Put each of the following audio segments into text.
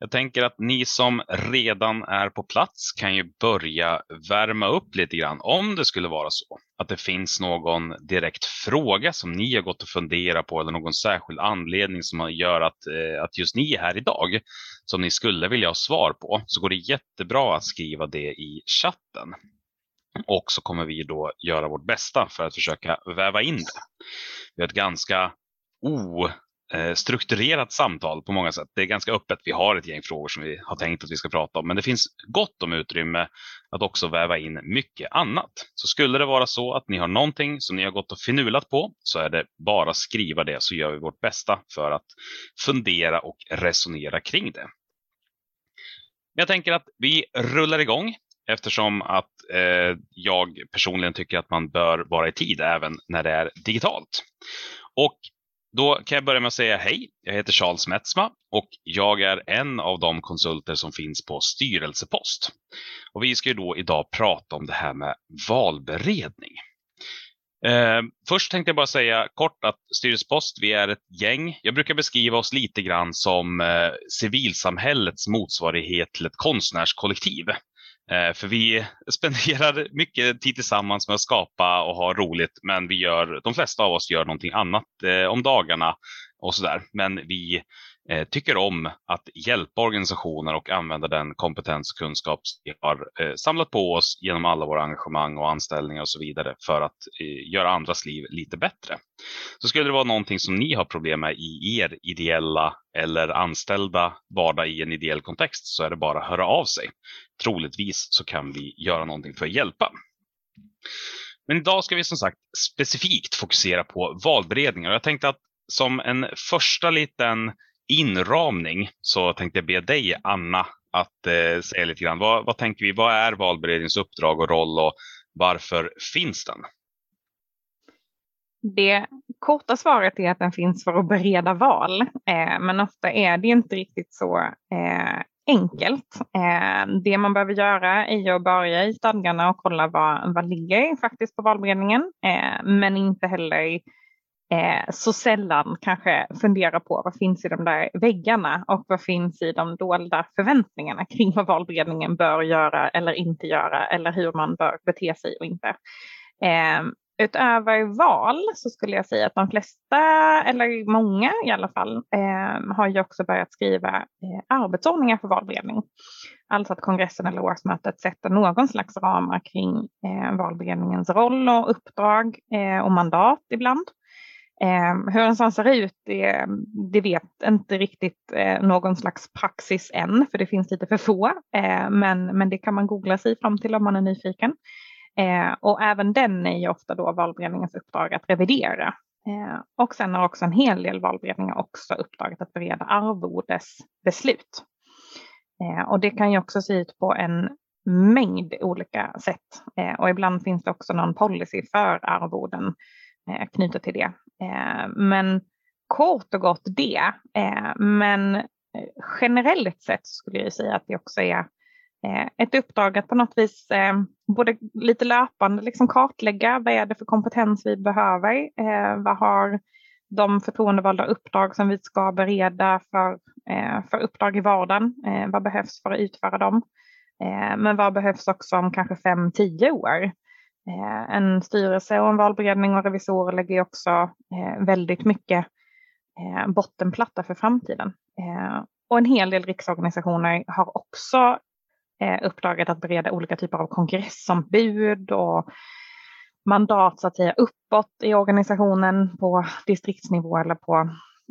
Jag tänker att ni som redan är på plats kan ju börja värma upp lite grann om det skulle vara så att det finns någon direkt fråga som ni har gått och funderat på eller någon särskild anledning som gör att, eh, att just ni är här idag som ni skulle vilja ha svar på så går det jättebra att skriva det i chatten. Och så kommer vi då göra vårt bästa för att försöka väva in det. Vi har ett ganska o Eh, strukturerat samtal på många sätt. Det är ganska öppet. Vi har ett gäng frågor som vi har tänkt att vi ska prata om, men det finns gott om utrymme att också väva in mycket annat. Så skulle det vara så att ni har någonting som ni har gått och finulat på så är det bara skriva det så gör vi vårt bästa för att fundera och resonera kring det. Jag tänker att vi rullar igång eftersom att eh, jag personligen tycker att man bör vara i tid även när det är digitalt. Och då kan jag börja med att säga hej. Jag heter Charles Metzma och jag är en av de konsulter som finns på styrelsepost. Och vi ska ju då idag prata om det här med valberedning. Eh, först tänkte jag bara säga kort att Styrelsepost, vi är ett gäng. Jag brukar beskriva oss lite grann som eh, civilsamhällets motsvarighet till ett konstnärskollektiv. Eh, för vi spenderar mycket tid tillsammans med att skapa och ha roligt, men vi gör, de flesta av oss gör någonting annat eh, om dagarna och sådär. Men vi Eh, tycker om att hjälpa organisationer och använda den kompetens och kunskap vi har eh, samlat på oss genom alla våra engagemang och anställningar och så vidare för att eh, göra andras liv lite bättre. Så skulle det vara någonting som ni har problem med i er ideella eller anställda vardag i en ideell kontext så är det bara att höra av sig troligtvis så kan vi göra någonting för att hjälpa. Men idag ska vi som sagt specifikt fokusera på valberedningar. Jag tänkte att som en första liten inramning så tänkte jag be dig Anna att eh, säga lite grann. Vad, vad tänker vi? Vad är valberedningens uppdrag och roll och varför finns den? Det korta svaret är att den finns för att bereda val, eh, men ofta är det inte riktigt så eh, enkelt. Eh, det man behöver göra är att börja i stadgarna och kolla vad, vad ligger faktiskt på valberedningen, eh, men inte heller eh, så sällan kanske funderar på vad finns i de där väggarna och vad finns i de dolda förväntningarna kring vad valberedningen bör göra eller inte göra eller hur man bör bete sig och inte. Eh, utöver val så skulle jag säga att de flesta, eller många i alla fall, eh, har ju också börjat skriva eh, arbetsordningar för valberedning. Alltså att kongressen eller årsmötet sätter någon slags ramar kring eh, valberedningens roll och uppdrag eh, och mandat ibland. Eh, hur en sån ser ut, det, det vet inte riktigt eh, någon slags praxis än, för det finns lite för få. Ehm, men, men det kan man googla sig fram till om man är nyfiken. Eh, och även den är ju ofta då valberedningens uppdrag att revidera. Eh, och sen har också en hel del valberedningar också uppdraget att bereda arvodesbeslut. Eh, och det kan ju också se ut på en mängd olika sätt. Eh, och ibland finns det också någon policy för arvoden eh, Eh, knutet till det. Eh, men kort och gott det. Eh, men generellt sett skulle jag säga att det också är ett uppdrag att på något vis både lite löpande liksom kartlägga vad är det för kompetens vi behöver. Vad har de förtroendevalda uppdrag som vi ska bereda för, för uppdrag i vardagen? vad behövs för att utföra dem? men vad behövs också om kanske fem, tio år? Eh, en styrelse och en valberedning och revisorer lägger också eh, väldigt mycket eh, bottenplatta för framtiden. Och en hel del riksorganisationer har också eh, uppdraget att bereda olika typer av kongressombud och mandat så att säga uppåt i organisationen på distriktsnivå eller på,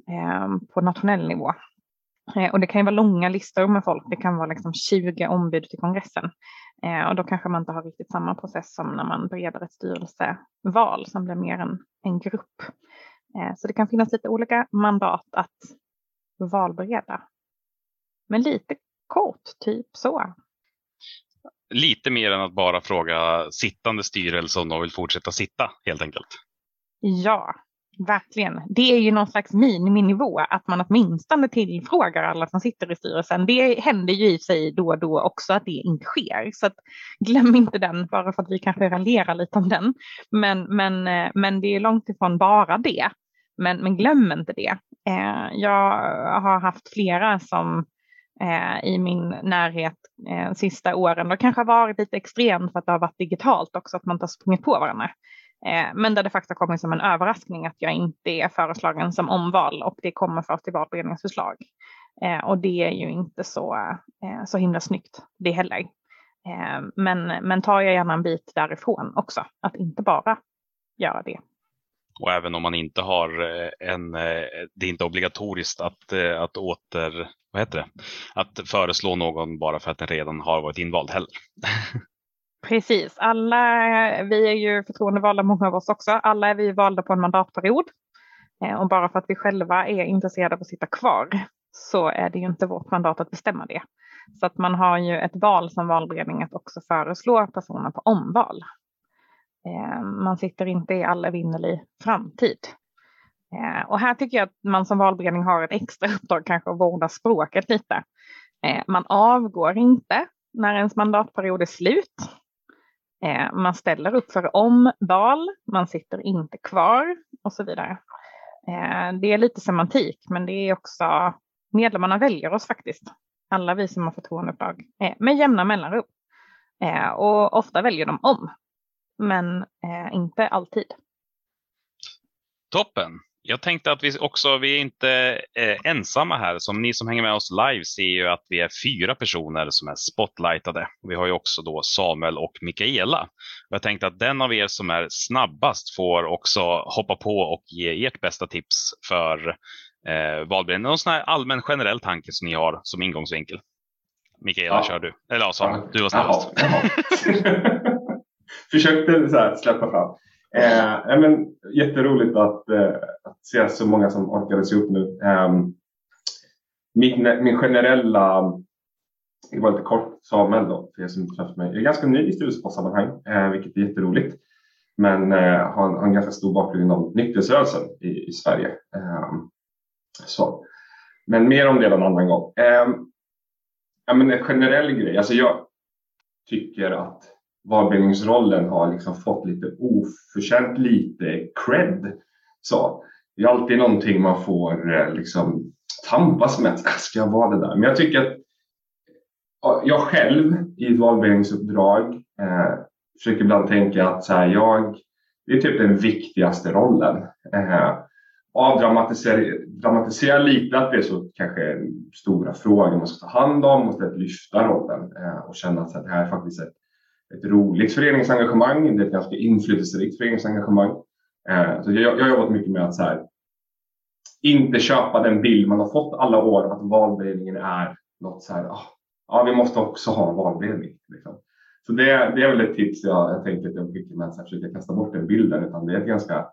eh, på nationell nivå. Och det kan ju vara långa listor med folk. Det kan vara liksom 20 ombud till kongressen. Eh, och då kanske man inte har riktigt samma process som när man bereder ett styrelseval som blir mer en, en grupp. Eh, så det kan finnas lite olika mandat att valbereda. Men lite kort, typ så lite mer än att bara fråga sittande styrelse om de vill fortsätta sitta helt enkelt. Ja, verkligen. Det är ju någon slags miniminivå att man åtminstone tillfrågar alla som sitter i styrelsen. Det händer ju i sig då och då också att det inte sker. Så glöm inte den bara för att vi kanske raljerar lite om den. Men, men, eh, men det är långt ifrån bara det. Men, men glöm inte det. Eh, jag har haft flera som eh, i min närhet eh, sista åren. Det kanske har varit lite extremt för att det har varit digitalt också, att man inte har sprungit på varandra. Eh, men där det faktiskt kommer kommit som en överraskning att jag inte är föreslagen som omval och det kommer först i valberedningens förslag. Eh, och det är ju inte så, eh, så himla snyggt det heller. Men, men tar jag gärna en bit därifrån också, att inte bara göra det. Och även om man inte har en, det är inte obligatoriskt att, att åter, vad heter det, att föreslå någon bara för att den redan har varit invald heller. Precis, alla, vi är ju förtroendevalda många av oss också, alla är vi valda på en mandatperiod. Eh, och bara för att vi själva är intresserade av att sitta kvar så är det ju inte vårt mandat att bestämma det. Så att man har ju ett val som valberedning att också föreslå personer på omval. Eh, man sitter inte i all evinnerlig framtid. Eh, och här tycker jag att man som valberedning har ett extra uppdrag kanske att vårda språket lite. Man avgår inte när ens mandatperiod är slut. Eh, man ställer upp för omval, man sitter inte kvar och så vidare. Eh, det är lite semantik, men det är också medlemmarna väljer oss faktiskt. Alla vi som har förtroendeuppdrag eh, med jämna mellanrum. Och ofta väljer de om men inte alltid. Toppen! Jag tänkte att vi också, vi är inte eh, ensamma här. Som ni som hänger med oss live ser ju att vi är fyra personer som är spotlightade. Vi har ju också då Samuel och Mikaela. Jag tänkte att den av er som är snabbast får också hoppa på och ge ert bästa tips för eh, valberedningen. Någon sån här allmän generell tanke som ni har som ingångsvinkel. Mikaela, ja. kör du. Eller ja, Samuel, du var snabbast. Jaha, jaha. försökte så här, släppa fram. Eh, eh, men, jätteroligt att, eh, att se så många som orkade se upp nu. Eh, min, min generella, det var lite kort, Samuel då, för er som inte träffat mig. Jag är ganska ny i styrelsepostsammanhang, eh, vilket är jätteroligt. Men eh, har, har en ganska stor bakgrund inom nykterhetsrörelsen i, i Sverige. Eh, så. Men mer om det en annan gång. Eh, ja, men en generell grej, alltså jag tycker att valberedningsrollen har liksom fått lite oförtjänt lite cred. Så, det är alltid någonting man får eh, liksom tampas med. Ska jag vara det där? Men jag tycker att jag själv i ett valberedningsuppdrag eh, försöker ibland tänka att så här, jag, det är typ den viktigaste rollen. Eh, avdramatisera dramatisera lite att det är så kanske stora frågor man ska ta hand om och lyfta rollen eh, och känna att så här, det här är faktiskt ett ett roligt föreningsengagemang. Det är ett ganska inflytelserikt föreningsengagemang. Eh, så jag, jag har jobbat mycket med att så här, inte köpa den bild man har fått alla år att valberedningen är något så här, ah, ja, vi måste också ha en valberedning. Liksom. Så det, det är väl ett tips jag, jag tänker att jag skickar med att försöka kasta bort den bilden, utan det är ett ganska,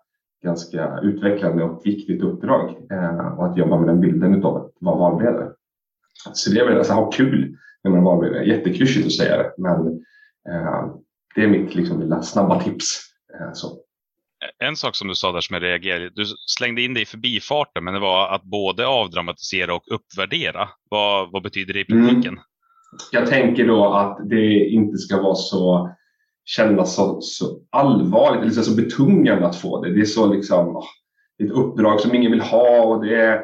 ganska utvecklande och viktigt uppdrag eh, och att jobba med den bilden av att vara valberedare. Så det är väl, alltså ha kul när man är valberedare. Jätteklyschigt att säga det, men det är mitt liksom, lilla snabba tips. Eh, så. En sak som du sa där som jag reagerade, du slängde in det i förbifarten, men det var att både avdramatisera och uppvärdera. Vad, vad betyder det i praktiken? Mm. Jag tänker då att det inte ska vara så kännas så, så allvarligt eller så betungande att få det. Det är så liksom ett uppdrag som ingen vill ha och det är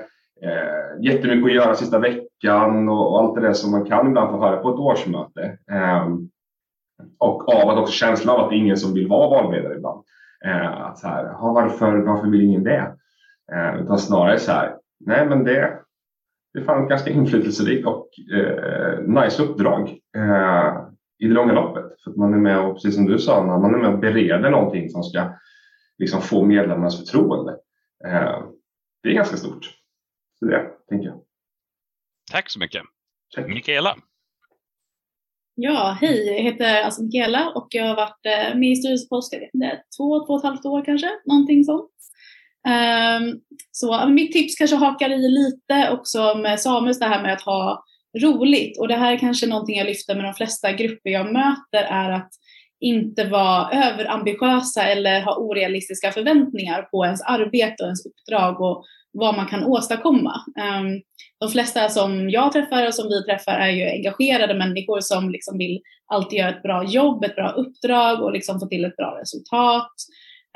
eh, jättemycket att göra sista veckan och, och allt det där som man kan ibland få höra på ett årsmöte. Eh, och av att också känslan av att det är ingen som vill vara valberedare ibland. Eh, att så här, varför, varför vill ingen det? Eh, utan snarare så här, nej men det, det är fan ett ganska inflytelserikt och eh, nice uppdrag eh, i det långa loppet. För att man är med och, precis som du sa, man är med och bereder någonting som ska liksom, få medlemmarnas förtroende. Eh, det är ganska stort. Så det tänker jag. Tack så mycket. Tack. Mikaela. Ja, hej, jag heter alltså Mikaela och jag har varit eh, med i styrelsepost, jag vet inte, två, två och ett halvt år kanske, någonting sånt. Um, så mitt tips kanske hakar i lite också med Samuels det här med att ha roligt och det här är kanske någonting jag lyfter med de flesta grupper jag möter är att inte vara överambitiösa eller ha orealistiska förväntningar på ens arbete och ens uppdrag och vad man kan åstadkomma. Um, de flesta som jag träffar och som vi träffar är ju engagerade människor som liksom vill alltid göra ett bra jobb, ett bra uppdrag och liksom få till ett bra resultat.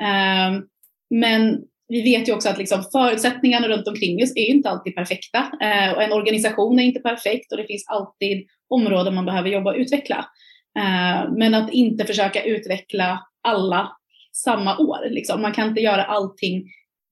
Um, men vi vet ju också att liksom förutsättningarna runt omkring oss är inte alltid perfekta eh, och en organisation är inte perfekt och det finns alltid områden man behöver jobba och utveckla. Ehm, men att inte försöka utveckla alla samma år. Liksom. Man kan inte göra allting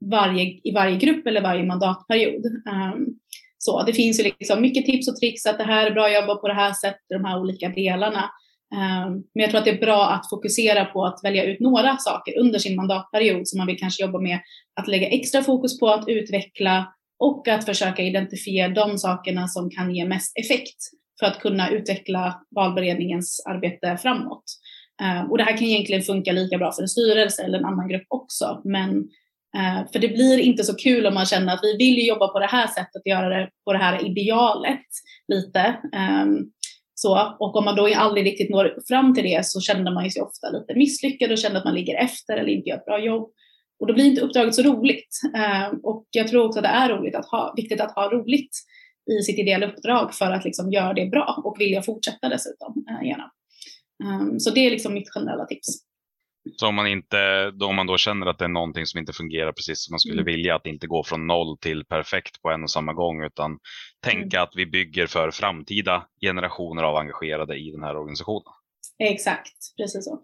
varje, i varje grupp eller varje mandatperiod. Um, så det finns ju liksom mycket tips och tricks att det här är bra att jobba på det här sättet, de här olika delarna. Um, men jag tror att det är bra att fokusera på att välja ut några saker under sin mandatperiod som man vill kanske jobba med att lägga extra fokus på att utveckla och att försöka identifiera de sakerna som kan ge mest effekt för att kunna utveckla valberedningens arbete framåt. Ehm, och det här kan egentligen funka lika bra för en styrelse eller en annan grupp också, men Eh, för det blir inte så kul om man känner att vi vill jobba på det här sättet och göra det på det här idealet lite. Ehm, så, och om man då aldrig riktigt når fram till det så känner man sig ofta lite misslyckad och känner att man ligger efter eller inte gör ett bra jobb. Och då blir inte uppdraget så roligt. Ehm, och jag tror också att det är roligt att ha, viktigt att ha roligt i sitt ideella uppdrag för att liksom göra det bra och vilja fortsätta dessutom eh, gärna. Ehm, så det är liksom mitt generella tips. Så om man, inte, då man då känner att det är någonting som inte fungerar precis som man skulle mm. vilja, att inte gå från noll till perfekt på en och samma gång, utan tänka mm. att vi bygger för framtida generationer av engagerade i den här organisationen. Exakt, precis så.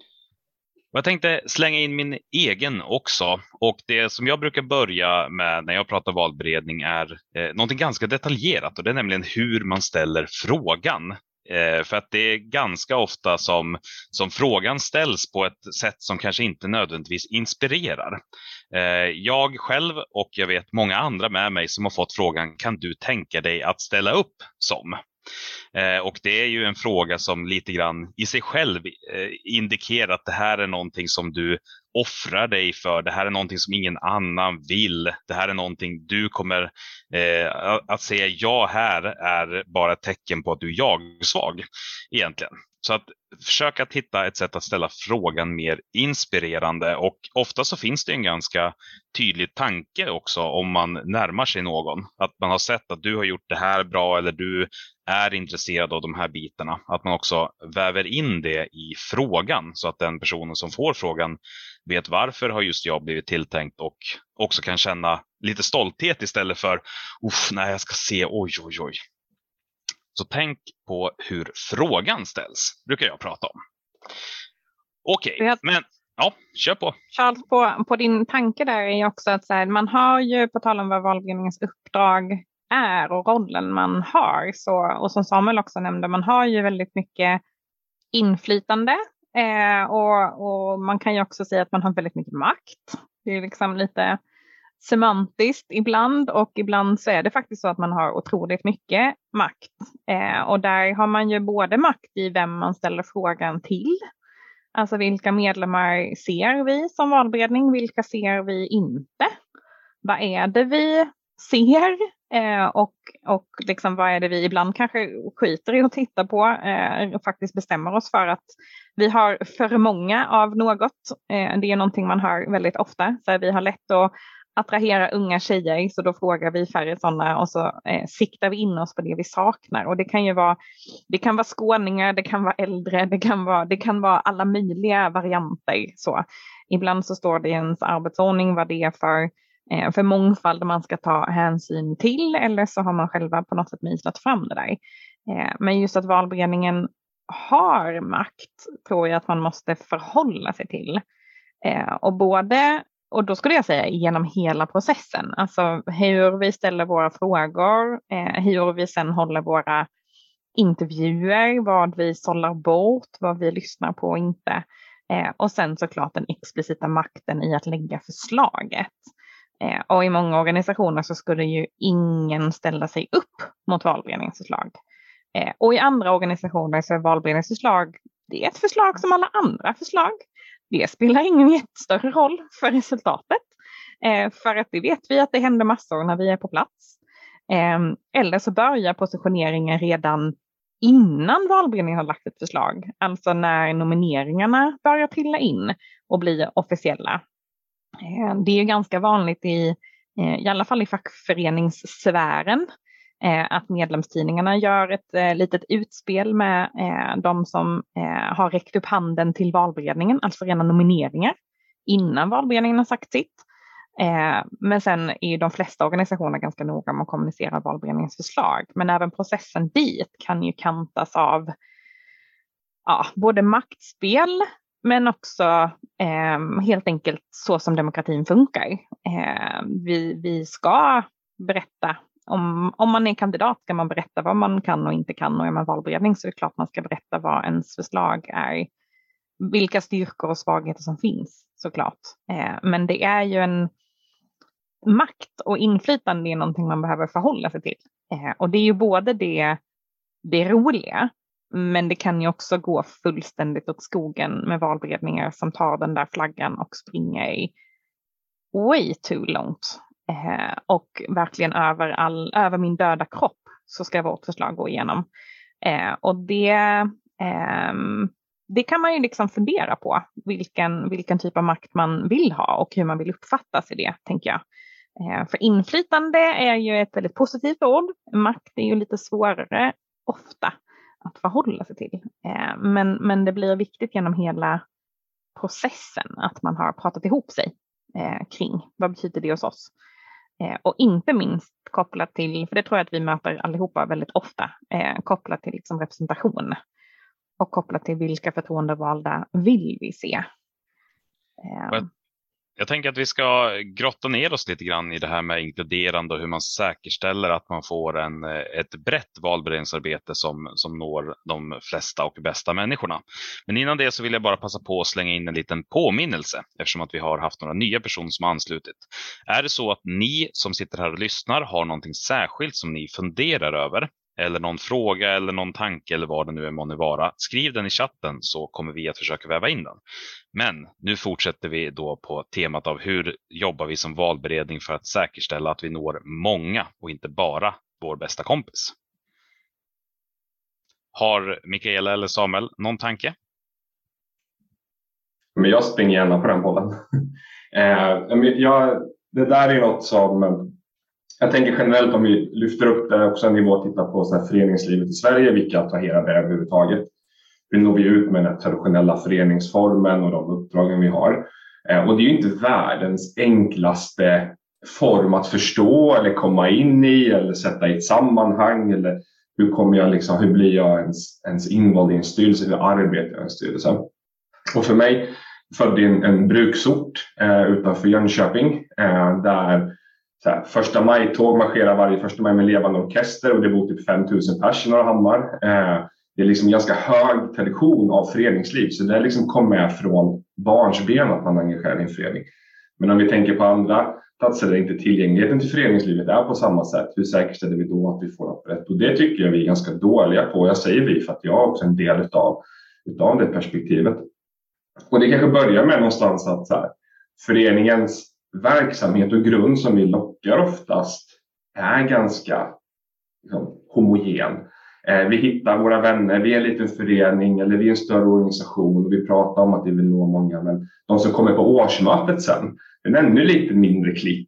Jag tänkte slänga in min egen också och det som jag brukar börja med när jag pratar valberedning är eh, någonting ganska detaljerat och det är nämligen hur man ställer frågan Eh, för att det är ganska ofta som, som frågan ställs på ett sätt som kanske inte nödvändigtvis inspirerar. Eh, jag själv och jag vet många andra med mig som har fått frågan kan du tänka dig att ställa upp som? Eh, och det är ju en fråga som lite grann i sig själv eh, indikerar att det här är någonting som du offrar dig för. Det här är någonting som ingen annan vill. Det här är någonting du kommer eh, att säga ja här är bara ett tecken på att du är jag-svag egentligen. Så att försöka hitta ett sätt att ställa frågan mer inspirerande och ofta så finns det en ganska tydlig tanke också om man närmar sig någon. Att man har sett att du har gjort det här bra eller du är intresserad av de här bitarna. Att man också väver in det i frågan så att den personen som får frågan vet varför har just jag blivit tilltänkt och också kan känna lite stolthet istället för nej jag ska se, oj oj oj. Så tänk på hur frågan ställs, brukar jag prata om. Okej, okay, men ja, kör på. Charles, på, på din tanke där är också att så här, man har ju, på tal om vad valberedningens uppdrag är och rollen man har, så, och som Samuel också nämnde, man har ju väldigt mycket inflytande eh, och, och man kan ju också säga att man har väldigt mycket makt. Det är liksom lite semantiskt ibland och ibland så är det faktiskt så att man har otroligt mycket makt. Eh, och där har man ju både makt i vem man ställer frågan till, alltså vilka medlemmar ser vi som valberedning, vilka ser vi inte? Vad är det vi ser eh, och, och liksom vad är det vi ibland kanske skiter i att titta på eh, och faktiskt bestämmer oss för att vi har för många av något. Eh, det är någonting man hör väldigt ofta. Så vi har lätt att attrahera unga tjejer så då frågar vi färre sådana och så eh, siktar vi in oss på det vi saknar. Och det kan ju vara, det kan vara skåningar, det kan vara äldre, det kan vara, det kan vara alla möjliga varianter. Så. Ibland så står det i ens arbetsordning vad det är för, eh, för mångfald man ska ta hänsyn till eller så har man själva på något sätt myslat fram det där. Eh, men just att valberedningen har makt tror jag att man måste förhålla sig till. Eh, och både och då skulle jag säga genom hela processen, alltså hur vi ställer våra frågor, eh, hur vi sen håller våra intervjuer, vad vi sållar bort, vad vi lyssnar på och inte. Eh, och sen såklart den explicita makten i att lägga förslaget. Eh, och i många organisationer så skulle ju ingen ställa sig upp mot valberedningsförslag. Eh, och i andra organisationer så är valberedningsförslag det är ett förslag som alla andra förslag det spelar ingen jättestörre roll för resultatet. Eh, för att det vet vi att det händer massor när vi är på plats. Eh, eller så börjar positioneringen redan innan valberedningen har lagt ett förslag, alltså när nomineringarna börjar trilla in och bli officiella. Eh, det är ganska vanligt i, eh, i alla fall i fackföreningssfären, eh, Eh, att medlemstidningarna gör ett eh, litet utspel med eh, de som har räckt upp handen till valberedningen, alltså rena nomineringar innan valberedningen har sagt sitt. Men sen är ju de flesta organisationer ganska noga med att kommunicera valberedningens förslag. Men även processen dit kan ju kantas av ja, både maktspel men också eh, helt enkelt så som demokratin funkar. Eh, vi, vi ska berätta om, om man är kandidat ska man berätta vad man kan och inte kan och är man valberedning så är det klart man ska berätta vad ens förslag är. Vilka styrkor och svagheter som finns såklart. Eh, men det är ju en makt och inflytande är någonting man behöver förhålla sig till. Eh, och det är ju både det, det roliga men det kan ju också gå fullständigt åt skogen med valberedningar som tar den där flaggan och springer way too långt. Eh, och verkligen över, all, över min döda kropp så ska vårt förslag gå igenom. Eh, och det, eh, det kan man ju liksom fundera på, vilken, vilken typ av makt man vill ha och hur man vill uppfattas i det, tänker jag. Eh, för inflytande är ju ett väldigt positivt ord. Makt är ju lite svårare ofta att förhålla sig till. Eh, men, men det blir viktigt genom hela processen att man har pratat ihop sig eh, kring vad betyder det hos oss. Eh, och inte minst kopplat till, för det tror jag att vi möter allihopa väldigt ofta, kopplat till liksom representation och kopplat till vilka förtroendevalda vill vi se. Jag jag tänker att vi ska grotta ner oss lite grann i det här med inkluderande och hur man säkerställer att man får en, eh, ett brett valberedningsarbete som, som når de flesta och bästa människorna. Men innan det så vill jag bara passa på att slänga in en liten påminnelse eftersom att vi har haft några nya personer som anslutit. Är det så att ni som sitter här och lyssnar har någonting särskilt som ni funderar över eller någon fråga eller någon tanke eller vad det nu är månne vara. Skriv den i chatten så kommer vi att försöka väva in den. Men nu fortsätter vi då på temat av hur jobbar vi som valberedning för att säkerställa att vi når många och inte bara vår bästa kompis. Har Mikaela eller Samuel någon tanke? Men jag springer gärna på den bollen. Eh, jag, det där är något som jag tänker generellt om vi lyfter upp det också en nivå och tittar på så här föreningslivet i Sverige, vilka attraherar det överhuvudtaget? Hur når vi ut med den traditionella föreningsformen och de uppdragen vi har? Eh, och det är ju inte världens enklaste form att förstå eller komma in i eller sätta i ett sammanhang. Eller hur, kommer jag liksom, hur blir jag ens, ens invald i en styrelse? Hur arbetar jag i en styrelse? Och för mig, född i en, en bruksort eh, utanför Jönköping eh, där så här, första maj-tåg marscherar varje första maj med levande orkester och det bor typ 5000 pers i Norrahammar. Eh, det är liksom ganska hög tradition av föreningsliv så det liksom kom med från barnsben att man engagerar i en förening. Men om vi tänker på andra platser där inte tillgängligheten till föreningslivet är på samma sätt, hur säkerställer vi då att vi får något rätt? Och det tycker jag vi är ganska dåliga på. Jag säger vi för att jag är också en del utav, utav det perspektivet. Och det kanske börjar med någonstans att så här, föreningens verksamhet och grund som vi lockar oftast är ganska liksom, homogen. Eh, vi hittar våra vänner, vi är en liten förening eller vi är en större organisation och vi pratar om att vi vill nå många men de som kommer på årsmötet sen, det är en ännu lite mindre klick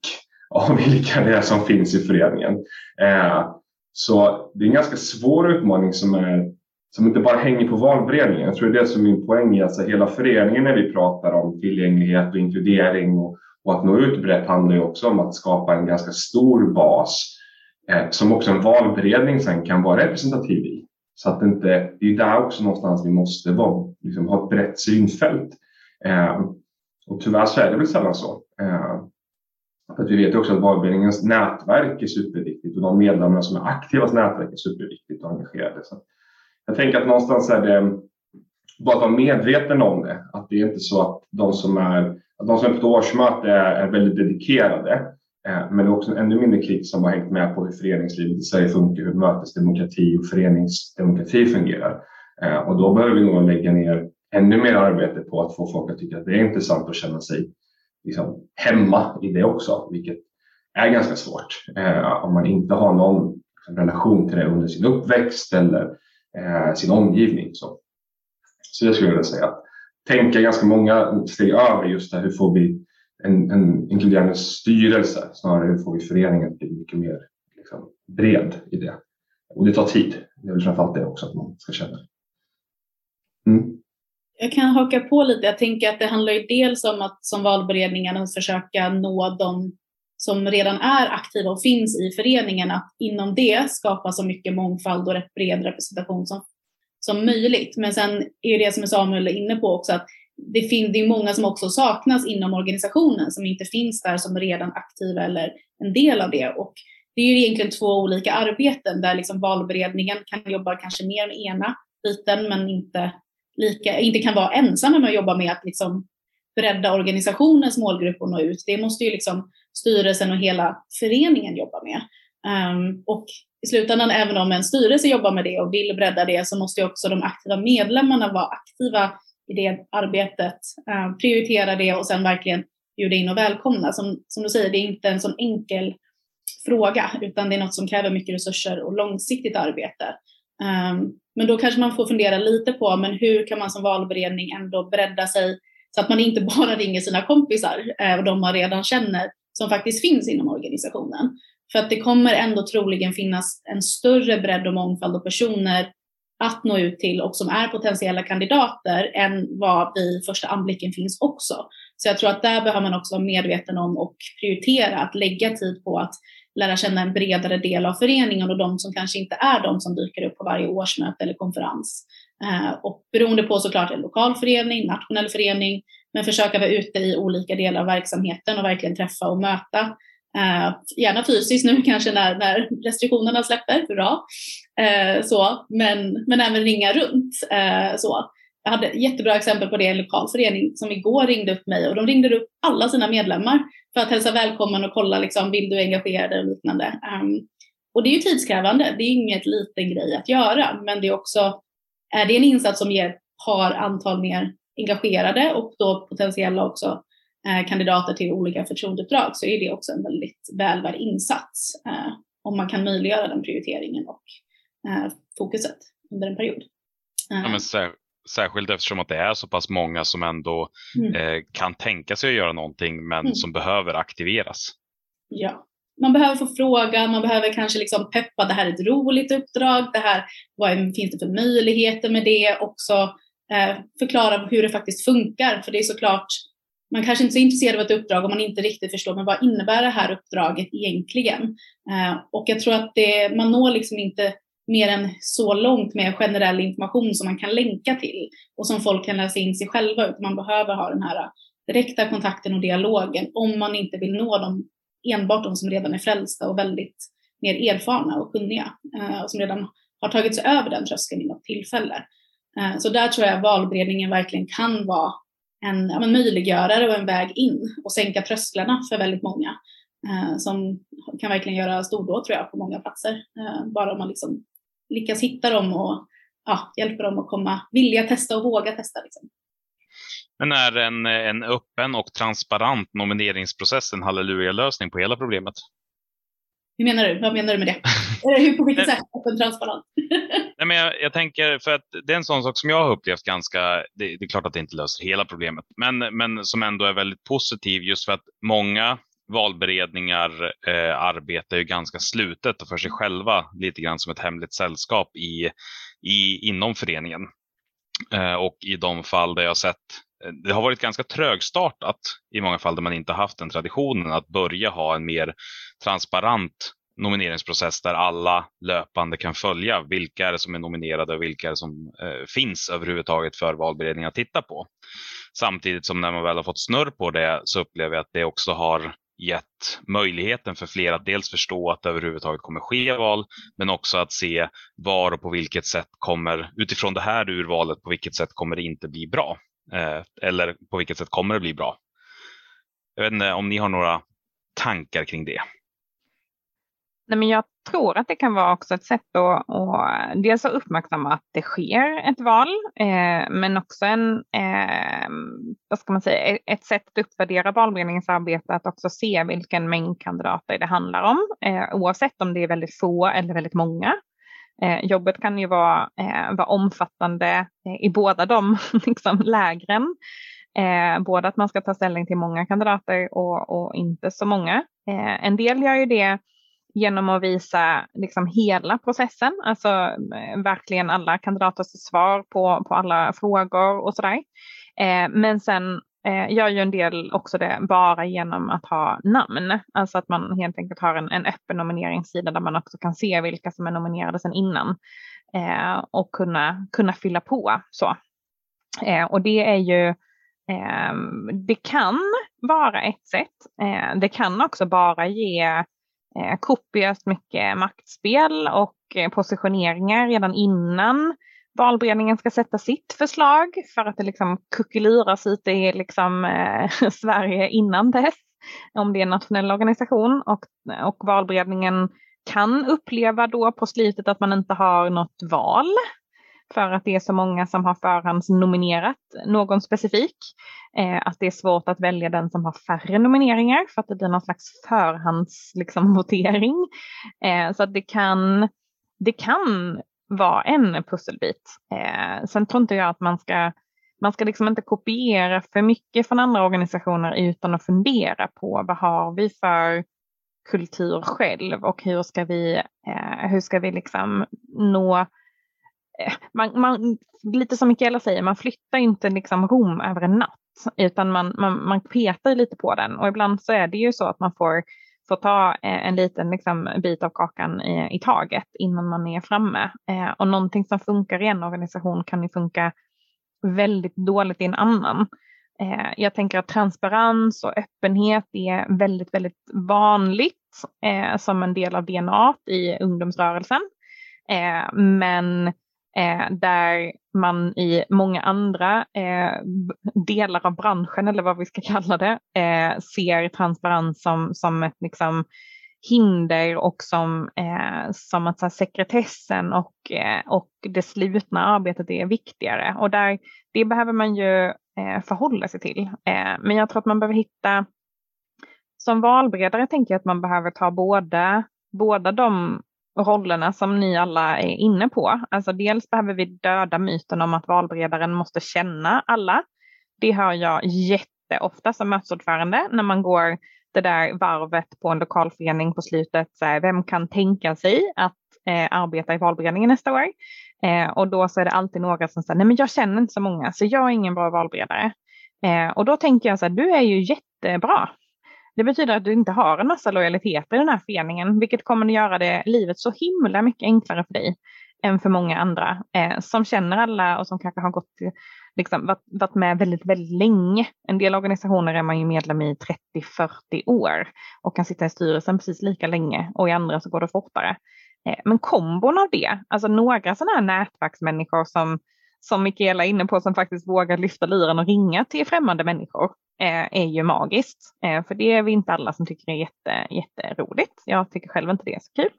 av vilka det är som finns i föreningen. Eh, så det är en ganska svår utmaning som, är, som inte bara hänger på valberedningen. Jag tror det är det som är min poäng är alltså hela föreningen när vi pratar om tillgänglighet och inkludering och och att nå ut brett handlar ju också om att skapa en ganska stor bas eh, som också en valberedning sen kan vara representativ i. Så att det inte, det är där också någonstans vi måste vara, liksom, ha ett brett synfält. Eh, och tyvärr så är det väl sällan så. Eh, för att vi vet också att valberedningens nätverk är superviktigt och de medlemmar som är aktiva i nätverk är superviktigt och engagerade. Så jag tänker att någonstans är det bara att vara medveten om det. Att det är inte så att de som är att de som är på årsmöte är, väldigt dedikerade. Eh, men det är också en ännu mindre kritik som har hängt med på hur föreningslivet i Sverige funkar, hur mötesdemokrati och föreningsdemokrati fungerar. Eh, och då behöver vi nog lägga ner ännu mer arbete på att få folk att tycka att det är intressant att känna sig liksom, hemma i det också, vilket är ganska svårt eh, om man inte har någon relation till det under sin uppväxt eller eh, sin omgivning. Så, så det skulle jag vilja säga tänka ganska många steg över just det här hur får vi en, en inkluderande styrelse snarare hur får vi föreningen att bli mycket mer liksom, bred i det. Och det tar tid. Det är väl framförallt det också att man ska känna. Mm. jag kan haka på lite. Jag tänker att det handlar ju dels om att som valberedningen försöka nå de som redan är aktiva och finns i föreningen, att inom det skapa så mycket mångfald och bred representation som, som möjligt. Men sen är det som Samuel är inne på också, att det, finns, det är många som också saknas inom organisationen som inte finns där som redan aktiva eller en del av det. Och det är ju egentligen två olika arbeten där liksom valberedningen kan jobba kanske mer med ena biten men inte, lika, inte kan vara ensamma med att jobba med att liksom bredda organisationens målgrupp och nå ut. Det måste ju liksom styrelsen och hela föreningen jobba med. Um, och i slutändan, även om en styrelse jobbar med det och vill bredda det, så måste ju också de aktiva medlemmarna vara aktiva i det arbetet, uh, prioritera det och sen verkligen bjuda in och välkomna. Som, som du säger, det är inte en sån enkel fråga, utan det är något som kräver mycket resurser och långsiktigt arbete. Um, men då kanske man får fundera lite på, men hur kan man som valberedning ändå bredda sig så att man inte bara ringer sina kompisar eh, och de man redan känner som faktiskt finns inom organisationen. För att det kommer ändå troligen finnas en större bredd och mångfald av personer att nå ut till och som är potentiella kandidater än vad vid första anblicken finns också. Så jag tror att där behöver man också vara medveten om och prioritera att lägga tid på att lära känna en bredare del av föreningen och de som kanske inte är de som dyker upp på varje årsmöte eller konferens. Eh, och beroende på såklart en lokal förening, nationell förening, men försöka vara ute i olika delar av verksamheten och verkligen träffa och möta. Eh, gärna fysiskt nu kanske när, när restriktionerna släpper, hurra. Eh, så, men, men även ringa runt. Eh, så. Jag hade ett jättebra exempel på det, en lokal förening som igår ringde upp mig och de ringde upp alla sina medlemmar för att hälsa välkommen och kolla liksom, vill du engagera dig och liknande. Um, och det är ju tidskrävande, det är inget liten grej att göra, men det är också, är det en insats som ger ett par antal mer engagerade och då potentiella också kandidater till olika förtroendeuppdrag så är det också en väldigt välvärd insats eh, om man kan möjliggöra den prioriteringen och eh, fokuset under en period. Ja, men sär, särskilt eftersom att det är så pass många som ändå mm. eh, kan tänka sig att göra någonting men mm. som behöver aktiveras. Ja, man behöver få fråga, man behöver kanske liksom peppa, det här är ett roligt uppdrag, det här, vad är, finns det för möjligheter med det också? Eh, förklara hur det faktiskt funkar. För det är såklart, man kanske inte är så intresserad av ett uppdrag om man inte riktigt förstår, men vad innebär det här uppdraget egentligen? Eh, och jag tror att det, man når liksom inte mer än så långt med generell information som man kan länka till och som folk kan läsa in sig själva, utan man behöver ha den här direkta kontakten och dialogen om man inte vill nå dem, enbart de som redan är frälsta och väldigt mer erfarna och kunniga eh, och som redan har tagit sig över den tröskeln i något tillfälle. Eh, så där tror jag valberedningen verkligen kan vara en ja, möjliggörare och en väg in och sänka trösklarna för väldigt många eh, som kan verkligen göra stordåd tror jag på många platser. Eh, bara om man liksom lyckas hitta dem och ja, hjälper dem att komma, vilja testa och våga testa. Liksom. Men är en, en öppen och transparent nomineringsprocess en halleluja-lösning på hela problemet? Hur menar du? Vad menar du med det? Hur, på vilket sätt öppen transparent? Nej, men jag, jag, tänker, för att det är en sån sak som jag har upplevt ganska, det, det är klart att det inte löser hela problemet, men, men som ändå är väldigt positiv just för att många valberedningar eh, arbetar ju ganska slutet och för sig själva lite grann som ett hemligt sällskap i, i, inom föreningen. Eh, och i de fall där jag sett det har varit ganska trögstartat i många fall där man inte haft den traditionen att börja ha en mer transparent nomineringsprocess där alla löpande kan följa vilka är det som är nominerade och vilka är det som eh, finns överhuvudtaget för valberedningen att titta på. Samtidigt som när man väl har fått snurr på det så upplever jag att det också har gett möjligheten för fler att dels förstå att det överhuvudtaget kommer ske val, men också att se var och på vilket sätt kommer, utifrån det här urvalet, på vilket sätt kommer det inte bli bra? Eh, eller på vilket sätt kommer det bli bra? Jag vet inte om ni har några tankar kring det? Nej, men jag tror att det kan vara också ett sätt att, att dels att uppmärksamma att det sker ett val, eh, men också en, eh, vad ska man säga, e-, ett sätt att uppvärdera valberedningens arbete, att också se vilken mängd kandidater det handlar om, eh, oavsett om det är väldigt få eller väldigt många. Eh, jobbet kan ju vara, eh, vara omfattande eh, i båda de liksom, lägren. Eh, både att man ska ta ställning till många kandidater och, och inte så många. Eh, en del gör ju det genom att visa liksom hela processen, alltså eh, verkligen alla kandidaters svar på, på alla frågor och sådär. Eh, men sen eh, gör ju en del också det bara genom att ha namn, alltså att man helt enkelt har en, en öppen nomineringssida där man också kan se vilka som är nominerade sedan innan eh, och kunna, kunna fylla på så. Eh, och det är ju eh, det kan vara ett sätt. Eh, det kan också bara ge eh, kopiöst mycket maktspel och eh, positioneringar redan innan valberedningen ska sätta sitt förslag för att det liksom kuckeluras ute i liksom, eh, Sverige innan dess. Om det är en nationell organisation och, och valberedningen kan uppleva då på slutet att man inte har något val för att det är så många som har förhandsnominerat någon specifik. Eh, att det är svårt att välja den som har färre nomineringar för att det blir någon slags förhandsvotering. Liksom, eh, så att det kan, det kan vara en pusselbit. Eh, sen tror inte jag att man ska man ska liksom inte kopiera för mycket från andra organisationer utan att fundera på vad har vi för kultur själv och hur ska vi, eh, hur ska vi liksom nå Eh, man, man, lite som Mikaela säger, man flyttar inte liksom Rom över en natt, utan man, man, man petar lite på den. Och ibland så är det ju så att man får, får ta eh, en liten liksom, bit av kakan i, i taget innan man är framme. Eh, och någonting som funkar i en organisation kan ju funka väldigt dåligt i en annan. Eh, jag tänker att transparens och öppenhet är väldigt, väldigt vanligt eh, som en del av DNA i ungdomsrörelsen. Eh, men eh, där man i många andra eh, delar av branschen, eller vad vi ska kalla det, eh, ser transparens som, som ett liksom, hinder och som, eh, som att här, sekretessen och, eh, och det slutna arbetet är viktigare. Och där, det behöver man ju eh, förhålla sig till. Eh, men jag tror att man behöver hitta, som valberedare tänker jag att man behöver ta båda, båda de rollerna som ni alla är inne på. Alltså dels behöver vi döda myten om att valberedaren måste känna alla. Det hör jag jätteofta som mötesordförande när man går det där varvet på en lokalförening på slutet. Så här, vem kan tänka sig att eh, arbeta i valberedningen nästa år? Eh, och då så är det alltid några som säger, nej men jag känner inte så många så jag är ingen bra valberedare. Eh, och då tänker jag så här, du är ju jättebra. Det betyder att du inte har en massa lojaliteter i den här föreningen, vilket kommer att göra det livet så himla mycket enklare för dig än för många andra eh, som känner alla och som kanske har gått, liksom, varit, varit med väldigt, väldigt länge. En del organisationer är man ju medlem i 30-40 år och kan sitta i styrelsen precis lika länge och i andra så går det fortare. Eh, men kombon av det, alltså några sådana här nätverksmänniskor som som Mikaela är inne på, som faktiskt vågar lyfta luren och ringa till främmande människor, eh, är ju magiskt. Eh, för det är vi inte alla som tycker är jätte, jätteroligt. Jag tycker själv inte det är så kul.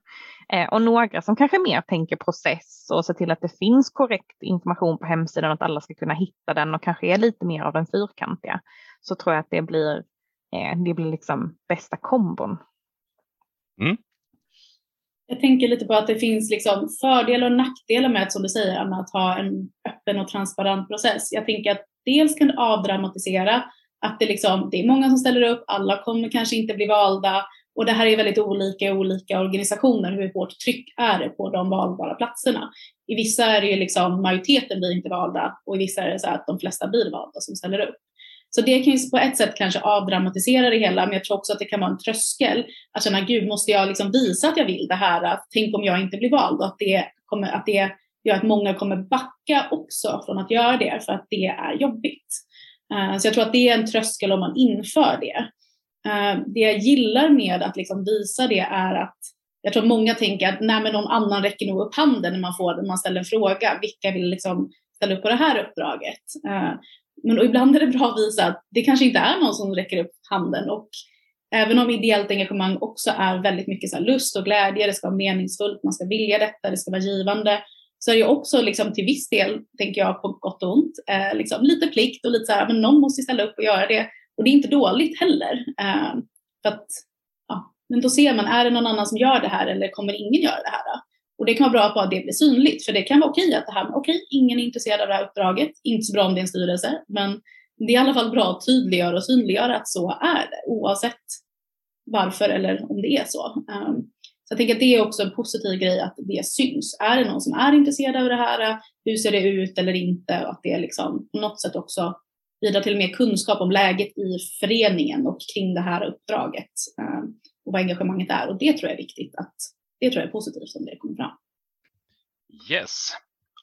Eh, och några som kanske mer tänker process och ser till att det finns korrekt information på hemsidan, att alla ska kunna hitta den och kanske är lite mer av den fyrkantiga. Så tror jag att det blir, eh, det blir liksom bästa kombon. Mm. Jag tänker lite på att det finns liksom fördelar och nackdelar med att, som du säger, Anna, att ha en öppen och transparent process. Jag tänker att dels kan det avdramatisera att det, liksom, det är många som ställer upp, alla kommer kanske inte bli valda och det här är väldigt olika i olika organisationer, hur hårt tryck är det på de valbara platserna. I vissa är det ju liksom majoriteten blir inte valda och i vissa är det så att de flesta blir valda som ställer upp. Så det kan ju på ett sätt kanske avdramatisera det hela, men jag tror också att det kan vara en tröskel att känna, gud, måste jag liksom visa att jag vill det här? Tänk om jag inte blir vald och att det, kommer, att det gör att många kommer backa också från att göra det för att det är jobbigt. Eh, så jag tror att det är en tröskel om man inför det. Eh, det jag gillar med att liksom visa det är att jag tror många tänker att nej, men någon annan räcker nog upp handen när man, får, när man ställer en fråga. Vilka vill liksom ställa upp på det här uppdraget? Eh, men men ibland är det bra att visa att det kanske inte är någon som räcker upp handen. Och även om ideellt engagemang också är väldigt mycket så lust och glädje, det ska vara meningsfullt, man ska vilja detta, det ska vara givande, så är det också liksom till viss del, tänker jag, på gott och ont, eh, liksom lite plikt och lite så här, men någon måste ställa upp och göra det. Och det är inte dåligt heller. Eh, för att, ja, men då ser man, är det någon annan som gör det här eller kommer ingen göra det här? Då? Och det kan vara bra att bara det blir synligt, för det kan vara okej att det här, okej, ingen är intresserad av det här uppdraget, inte så bra om det är en styrelse, men det är i alla fall bra att tydliggöra och synliggöra att så är det, oavsett varför eller om det är så. Um, jag tänker att det är också en positiv grej att det syns. Är det någon som är intresserad av det här? Hur ser det ut eller inte? Och att det liksom på något sätt också bidrar till mer kunskap om läget i föreningen och kring det här uppdraget ehm, och vad engagemanget är. Och det tror jag är viktigt. Att, det tror jag är positivt om det kommer fram. Yes.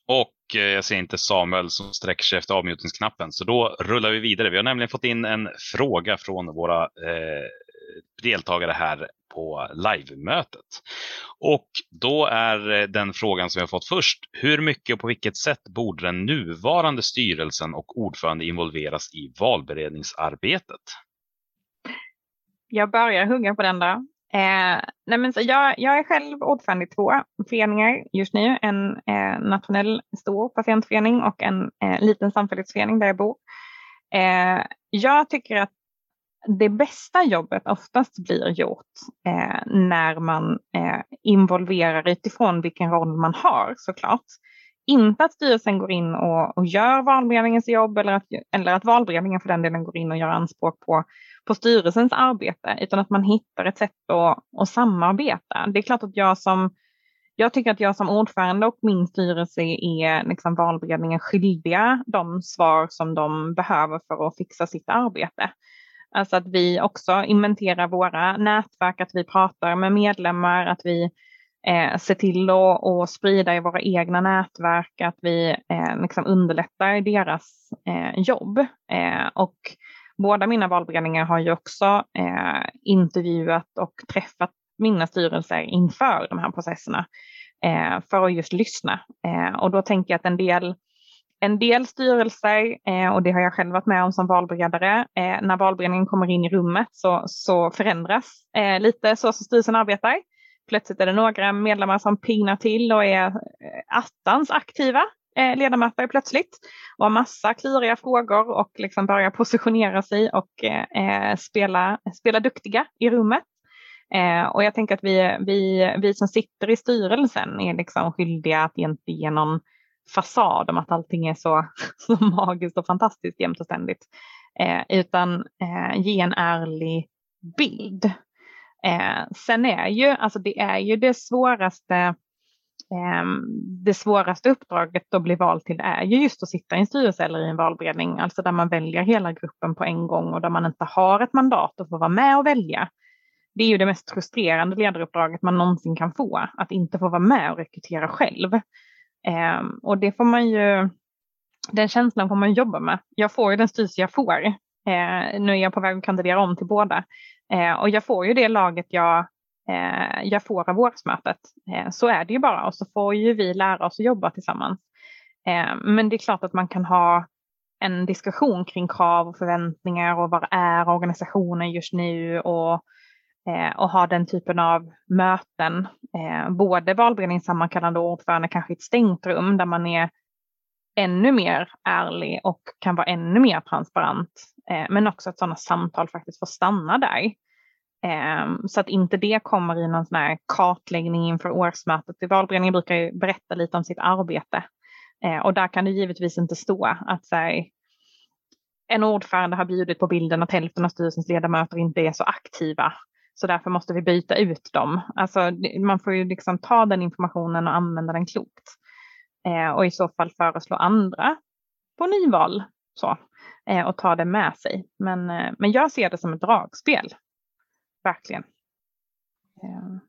Och eh, jag ser inte Samuel som sträcker sig efter avmutningsknappen, så då rullar vi vidare. Vi har nämligen fått in en fråga från våra eh, deltagare här på livemötet. Och då är eh, den frågan som vi har fått först, hur mycket och på vilket sätt borde den nuvarande styrelsen och ordförande involveras i valberedningsarbetet? Jag börjar hugga på den där. Eh, nej men så jag, jag är själv ordförande i två föreningar just nu. En eh, nationell stor patientförening och en eh, liten samfällighetsförening där jag bor. Eh, jag tycker att det bästa jobbet oftast blir gjort eh, när man eh, involverar utifrån vilken roll man har såklart. Inte att styrelsen går in och, och gör valberedningens jobb eller att, eller att valberedningen för den delen går in och gör anspråk på, på styrelsens arbete, utan att man hittar ett sätt att, att samarbeta. Det är klart att jag som jag tycker att jag som ordförande och min styrelse är liksom valberedningen skyldiga de svar som de behöver för att fixa sitt arbete. Alltså att vi också inventerar våra nätverk, att vi pratar med medlemmar, att vi eh, se till att, sprida i våra egna nätverk, att vi eh, liksom underlättar deras eh, jobb. Eh, och båda mina valberedningar har ju också eh, intervjuat och träffat mina styrelser inför de här processerna eh, för att just lyssna. Eh, och då tänker jag att en del en del styrelser, eh, och det har jag själv varit med om som valberedare, eh, när valberedningen kommer in i rummet så, så förändras lite så som styrelsen arbetar. Plötsligt är det några medlemmar som pignar till och är eh, attans aktiva eh, ledamöter plötsligt och har massa kluriga frågor och liksom börjar positionera sig och eh, eh, spela, spela duktiga i rummet. Eh, och jag tänker att vi, vi, vi som sitter i styrelsen är liksom skyldiga att inte ge någon fasad om att allting är så, så magiskt och fantastiskt jämt och ständigt. Eh, utan ge en ärlig bild. Eh, sen är ju, alltså det är ju det svåraste eh, det svåraste uppdraget att bli vald till är ju just att sitta i en styrelse eller i en valberedning, alltså där man väljer hela gruppen på en gång och där man inte har ett mandat att få vara med och välja. Det är ju det mest frustrerande ledaruppdraget man någonsin kan få, att inte få vara med och rekrytera själv. Eh, och det får man ju, den känslan får man jobba med. Jag får ju den styrelse jag får. Eh, nu är jag på väg att kandidera om till båda. Eh, och jag får ju det laget jag, eh, jag får av årsmötet. Eh, så är det ju bara och så får ju vi lära oss att jobba tillsammans. Eh, men det är klart att man kan ha en diskussion kring krav och förväntningar och vad är organisationen just nu och eh, och ha den typen av möten. Eh, både valberedningssammankallande och ordförande kanske i ett stängt rum där man är ännu mer ärlig och kan vara ännu mer transparent. Eh, men också att sådana samtal faktiskt får stanna där. Ehm, så att inte det kommer i någon sån här kartläggning inför årsmötet. I valberedningen brukar ju berätta lite om sitt arbete. Eh, och där kan det givetvis inte stå att så här, en ordförande har bjudit på bilden att hälften av styrelsens ledamöter inte är så aktiva så därför måste vi byta ut dem. Alltså, man får ju liksom ta den informationen och använda den klokt. Eh, och i så fall föreslå andra på nyval så, eh, och ta det med sig. Men, eh, men jag ser det som ett dragspel. Verkligen. Eh.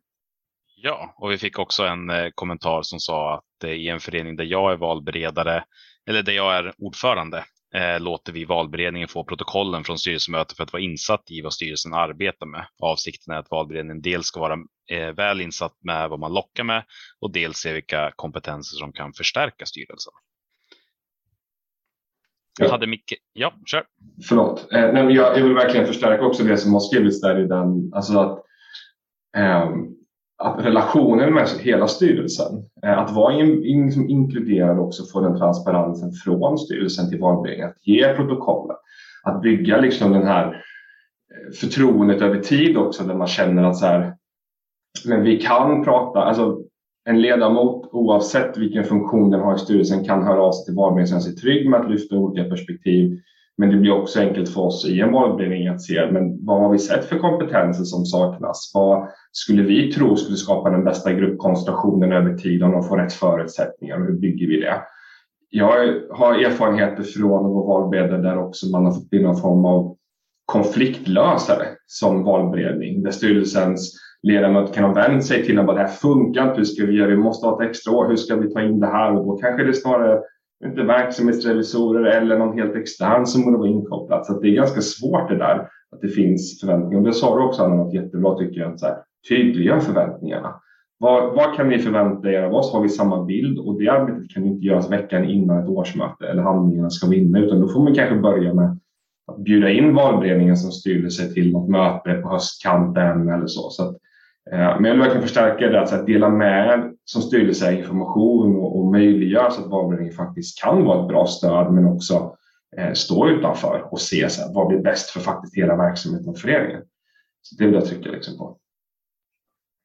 Ja, och vi fick också en eh, kommentar som sa att eh, i en förening där jag är valberedare, eller där jag är ordförande, eh, låter vi valberedningen få protokollen från styrelsemötet för att vara insatt i vad styrelsen arbetar med. Avsikten är att valberedningen dels ska vara eh, väl insatt med vad man lockar med och dels se vilka kompetenser som kan förstärka styrelsen. Jag hade Micke. Ja, kör. Förlåt. Eh, nej, men jag, jag vill verkligen förstärka också det som har skrivits där i den. Alltså att, eh, att relationen med hela styrelsen, eh, att vara in, in, inkluderad också få den transparensen från styrelsen till valberedningen, att ge protokollet, att bygga liksom den här eh, förtroendet över tid också där man känner att så här, men vi kan prata, alltså en ledamot oavsett vilken funktion den har i styrelsen kan höra av sig till valberedningen och känna sig trygg med att lyfta olika perspektiv Men det blir också enkelt för oss i en valberedning att se men vad har vi sett för kompetenser som saknas? Vad skulle vi tro skulle skapa den bästa gruppkonstellationen över tid om de får rätt förutsättningar och hur bygger vi det? Jag har erfarenheter från att vara valberedare där också man har fått bli någon form av konfliktlösare som valberedning där styrelsens ledamöter kan ha vänt sig till och bara det här funkar inte, hur ska vi göra, vi måste ha ett extra år, hur ska vi ta in det här? Och då kanske det snarare inte verksamhetsrevisorer eller någon helt extern som borde vara inkopplad. Så det är ganska svårt det där, att det finns förväntningar. Och det sa du också Anna något jättebra tycker jag, att så här, tydliggör förväntningarna. Vad, vad, kan ni förvänta er av oss? Har vi samma bild? Och det arbetet kan inte göras veckan innan ett årsmöte eller handlingarna ska vinna, utan då får man kanske börja med att bjuda in valberedningen som styrelse till något möte på höstkanten eller så. så att, Eh, men jag vill verkligen förstärka det, att dela med som styrelse information och, och möjliggöra så att valberedningen faktiskt kan vara ett bra stöd men också eh, stå utanför och se så här, vad blir bäst för faktiskt hela verksamheten och föreningen. Så det vill jag trycka liksom på.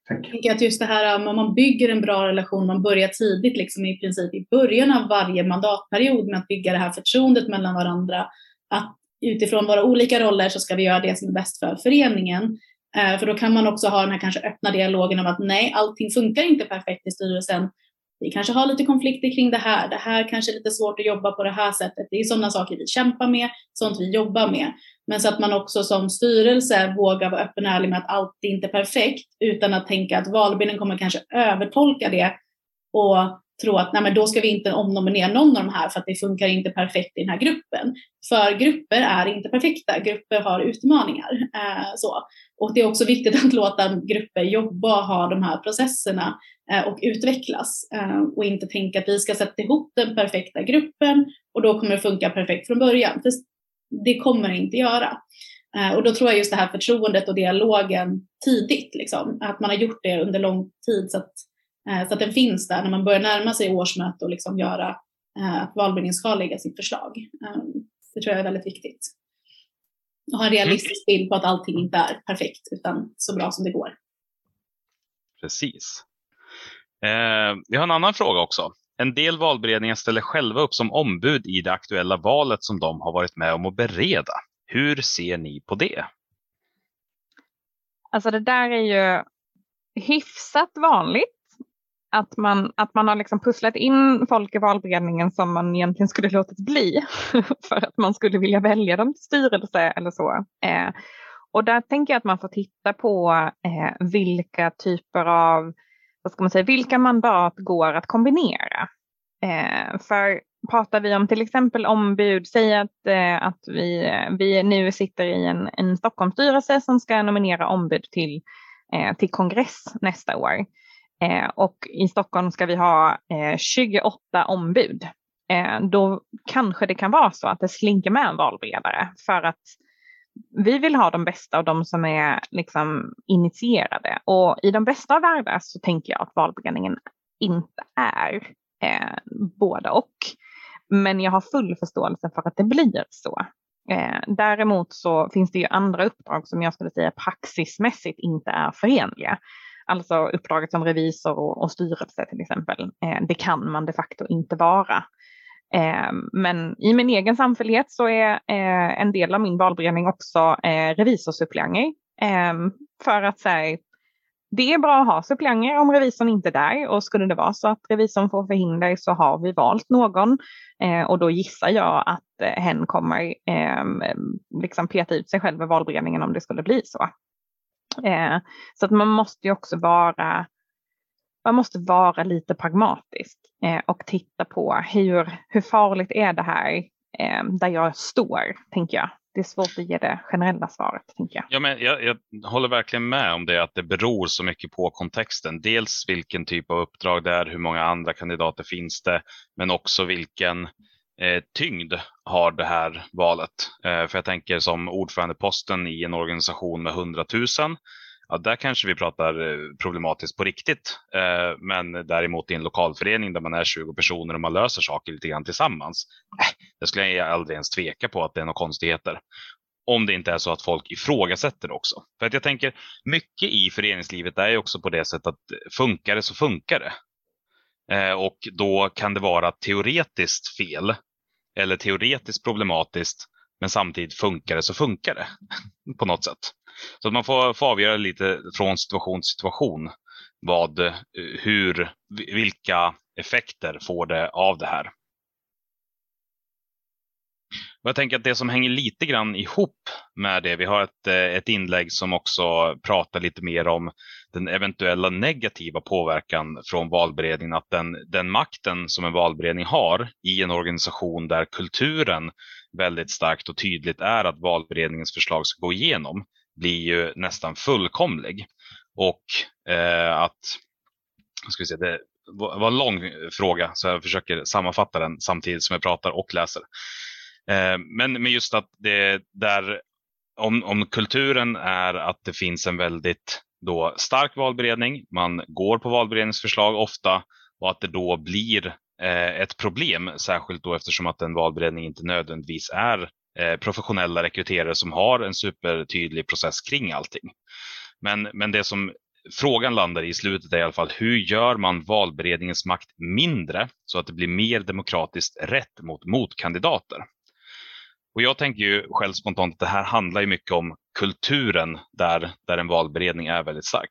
Tack. Jag tänker att just det här om man bygger en bra relation, man börjar tidigt, liksom i princip i början av varje mandatperiod med att bygga det här förtroendet mellan varandra. Att utifrån våra olika roller så ska vi göra det som är bäst för föreningen. Eh, för då kan man också ha den här kanske öppna dialogen om att nej, allting funkar inte perfekt i styrelsen. Vi kanske har lite konflikter kring det här. Det här kanske är lite svårt att jobba på det här sättet. Det är sådana saker vi kämpar med, sånt vi jobbar med. Men så att man också som styrelse vågar vara öppen och ärlig med att allt inte är perfekt utan att tänka att valbilden kommer kanske övertolka det och tro att nej, men då ska vi inte omnominera någon av de här för att det funkar inte perfekt i den här gruppen. För grupper är inte perfekta, grupper har utmaningar. Eh, så. Och det är också viktigt att låta grupper jobba och ha de här processerna eh, och utvecklas eh, och inte tänka att vi ska sätta ihop den perfekta gruppen och då kommer det funka perfekt från början. För det kommer det inte göra. Eh, och då tror jag just det här förtroendet och dialogen tidigt, liksom, att man har gjort det under lång tid så att Eh, så att den finns där när man börjar närma sig årsmöte och liksom göra eh, att valberedningen ska lägga sitt förslag. Ehm, det tror jag är väldigt viktigt. Och ha en realistisk bild på att allting inte är perfekt utan så bra som det går. Precis. Eh, vi har en annan fråga också. En del valberedningar ställer själva upp som ombud i det aktuella valet som de har varit med om att bereda. Hur ser ni på det? Alltså det där är ju hyfsat vanligt att man, att man har liksom pusslat in folk i valberedningen som man egentligen skulle låtit bli för att man skulle vilja välja dem till styrelse eller så. Eh, och där tänker jag att man får titta på eh, vilka typer av, vad ska man säga, vilka mandat går att kombinera. Eh, för pratar vi om till exempel ombud, säg att, eh, att vi, vi nu sitter i en, en Stockholmsstyrelse som ska nominera ombud till, eh, till kongress nästa år Eh, och i Stockholm ska vi ha eh, 28 ombud. Eh, då kanske det kan vara så att det slinker med en valberedare för att vi vill ha de bästa och de som är liksom initierade. Och i de bästa av världar så tänker jag att valberedningen inte är eh, båda och. Men jag har full förståelse för att det blir så. Eh, däremot så finns det ju andra uppdrag som jag skulle säga praxismässigt inte är förenliga. Alltså uppdraget som revisor och, och styrelse till exempel. Eh, det kan man de facto inte vara. Eh, men i min egen samfällighet så är eh, en del av min valberedning också eh, revisorsuppleanter. Eh, för att säga det är bra att ha suppleanter om revisorn inte är där och skulle det vara så att revisorn får förhinder så har vi valt någon eh, och då gissar jag att eh, hen kommer eh, liksom peta ut sig själv i valberedningen om det skulle bli så. Eh, så att man måste ju också vara man måste vara lite pragmatisk eh, och titta på hur, hur farligt är det här eh, där jag står, tänker jag. Det är svårt att ge det generella svaret, tänker jag. Ja, men jag, jag håller verkligen med om det, att det beror så mycket på kontexten. Dels vilken typ av uppdrag det är, hur många andra kandidater finns det, men också vilken eh, tyngd har det här valet? Eh, för jag tänker som ordförandeposten i en organisation med 100 000, ja, där kanske vi pratar eh, problematiskt på riktigt. Eh, men däremot i en lokalförening där man är 20 personer och man löser saker lite grann tillsammans, eh, det skulle jag aldrig ens tveka på att det är några konstigheter. Om det inte är så att folk ifrågasätter det också. För att jag tänker, mycket i föreningslivet är ju också på det sättet att eh, funkar det så funkar det. Eh, och då kan det vara teoretiskt fel eller teoretiskt problematiskt Men samtidigt funkar det så funkar det på något sätt. Så att man får, får avgöra lite från situation till situation vad, eh, hur, vilka effekter får det av det här. Och jag tänker att det som hänger lite grann ihop med det, vi har ett, eh, ett inlägg som också pratar lite mer om den eventuella negativa påverkan från valberedningen, att den, den makten som en valberedning har i en organisation där kulturen väldigt starkt och tydligt är att valberedningens förslag ska gå igenom, blir ju nästan fullkomlig. Och eh, att, ska vi se, det var en lång fråga så jag försöker sammanfatta den samtidigt som jag pratar och läser. Eh, men, men just att det där, om, om kulturen är att det finns en väldigt då stark valberedning, man går på valberedningsförslag ofta och att det då blir eh, ett problem, särskilt då eftersom att en valberedning inte nödvändigtvis är eh, professionella rekryterare som har en supertydlig process kring allting. Men, men det som frågan landar i slutet är i alla fall hur gör man valberedningens makt mindre så att det blir mer demokratiskt rätt mot motkandidater? Och jag tänker ju själv spontant att det här handlar ju mycket om kulturen där, där en valberedning är väldigt stark.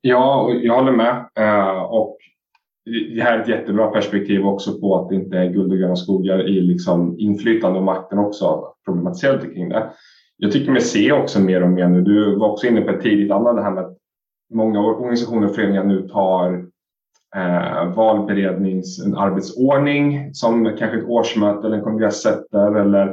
Ja, jag håller med. Eh, och det här är ett jättebra perspektiv också på att det inte är guld och gröna skogar i liksom inflytande och makten också. problematiserat kring det. Jag tycker mig se också mer och mer nu. Du var också inne på ett tidigt annat det här med att många organisationer och föreningar nu tar eh, valberednings en arbetsordning som kanske ett årsmöte eller en kongress sätter eller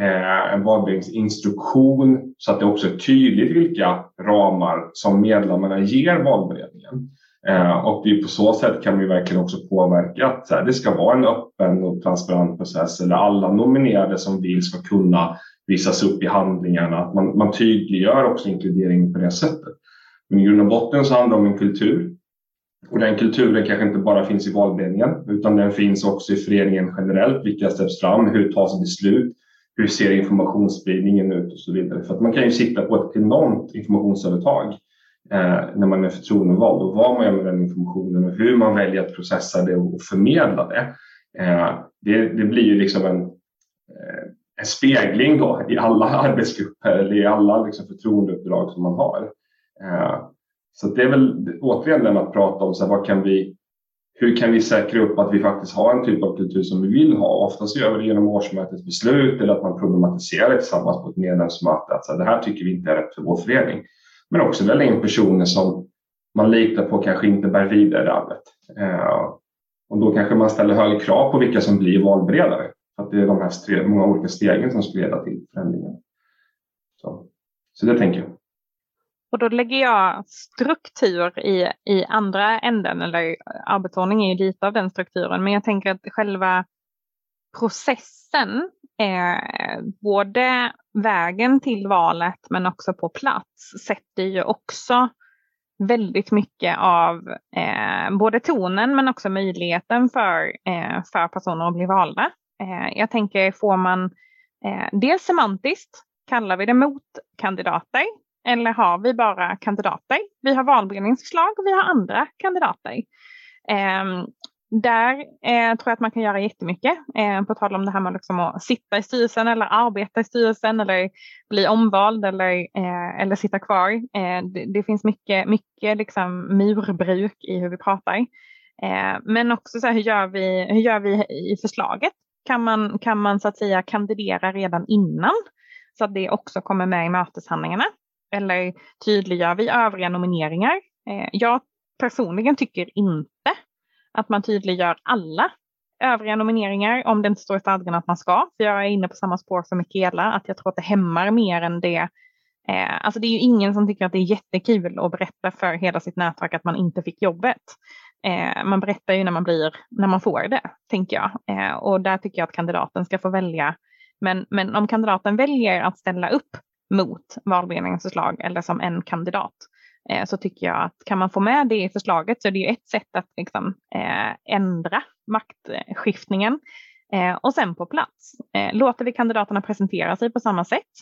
eh, en valberedningsinstruktion så att det också är tydligt vilka ramar som medlemmarna ger valberedningen. Eh, och det på så sätt kan vi verkligen också påverka att så här, det ska vara en öppen och transparent process eller alla nominerade som vill ska kunna visas upp i handlingarna. Att man, man tydliggör också inkludering på det sättet. Men i grund och botten så handlar det om en kultur och den kulturen kanske inte bara finns i valberedningen utan den finns också i föreningen generellt. Vilka släpps fram? Hur tas beslut? Hur ser informationsspridningen ut och så vidare? För att man kan ju sitta på ett enormt informationsövertag eh, när man är förtroendevald och vad man gör med den informationen och hur man väljer att processa det och förmedla det. Eh, det, det, blir ju liksom en, eh, en spegling då i alla arbetsgrupper eller i alla liksom förtroendeuppdrag som man har. Eh, så det är väl återigen det med att prata om så här, vad kan vi, hur kan vi säkra upp att vi faktiskt har en typ av kultur som vi vill ha? Oftast gör vi det genom årsmötets beslut eller att man problematiserar det tillsammans på ett medlemsmöte. Att så här, det här tycker vi inte är rätt för vår förening. Men också välja in personer som man litar på kanske inte bär vidare arvet. Eh, och då kanske man ställer högre krav på vilka som blir valberedare. För att det är de här många olika stegen som ska leda till förändringen. Så, så det tänker jag. Och då lägger jag struktur i, i andra änden, eller arbetsordning är ju lite av den strukturen, men jag tänker att själva processen, eh, både vägen till valet men också på plats, sätter ju också väldigt mycket av eh, både tonen men också möjligheten för, eh, för personer att bli valda. Eh, jag tänker, får man eh, dels semantiskt, kallar vi det motkandidater, eller har vi bara kandidater? Vi har valberedningsförslag och vi har andra kandidater. Eh, där eh, tror jag att man kan göra jättemycket. Eh, på tal om det här med liksom att sitta i styrelsen eller arbeta i styrelsen eller bli omvald eller, eh, eller sitta kvar. Eh, det, det, finns mycket, mycket liksom murbruk i hur vi pratar. Eh, men också så här, hur, gör vi, hur gör vi i förslaget? Kan man, kan man så att säga kandidera redan innan? Så att det också kommer med i möteshandlingarna eller tydliggör vi övriga nomineringar? Eh, jag personligen tycker inte att man tydliggör alla övriga nomineringar om det inte står i stadgarna att man ska. För jag är inne på samma spår som Mikaela, att jag tror att det hämmar mer än det. Eh, alltså det är ju ingen som tycker att det är jättekul att berätta för hela sitt nätverk att man inte fick jobbet. Eh, man berättar ju när man, blir, när man får det, tänker jag. Eh, och där tycker jag att kandidaten ska få välja. Men, men om kandidaten väljer att ställa upp mot valberedningens förslag eller som en kandidat eh, så tycker jag att kan man få med det i förslaget så är det ju ett sätt att liksom, eh, ändra maktskiftningen. Eh, och sen på plats, eh, låter vi kandidaterna presentera sig på samma sätt?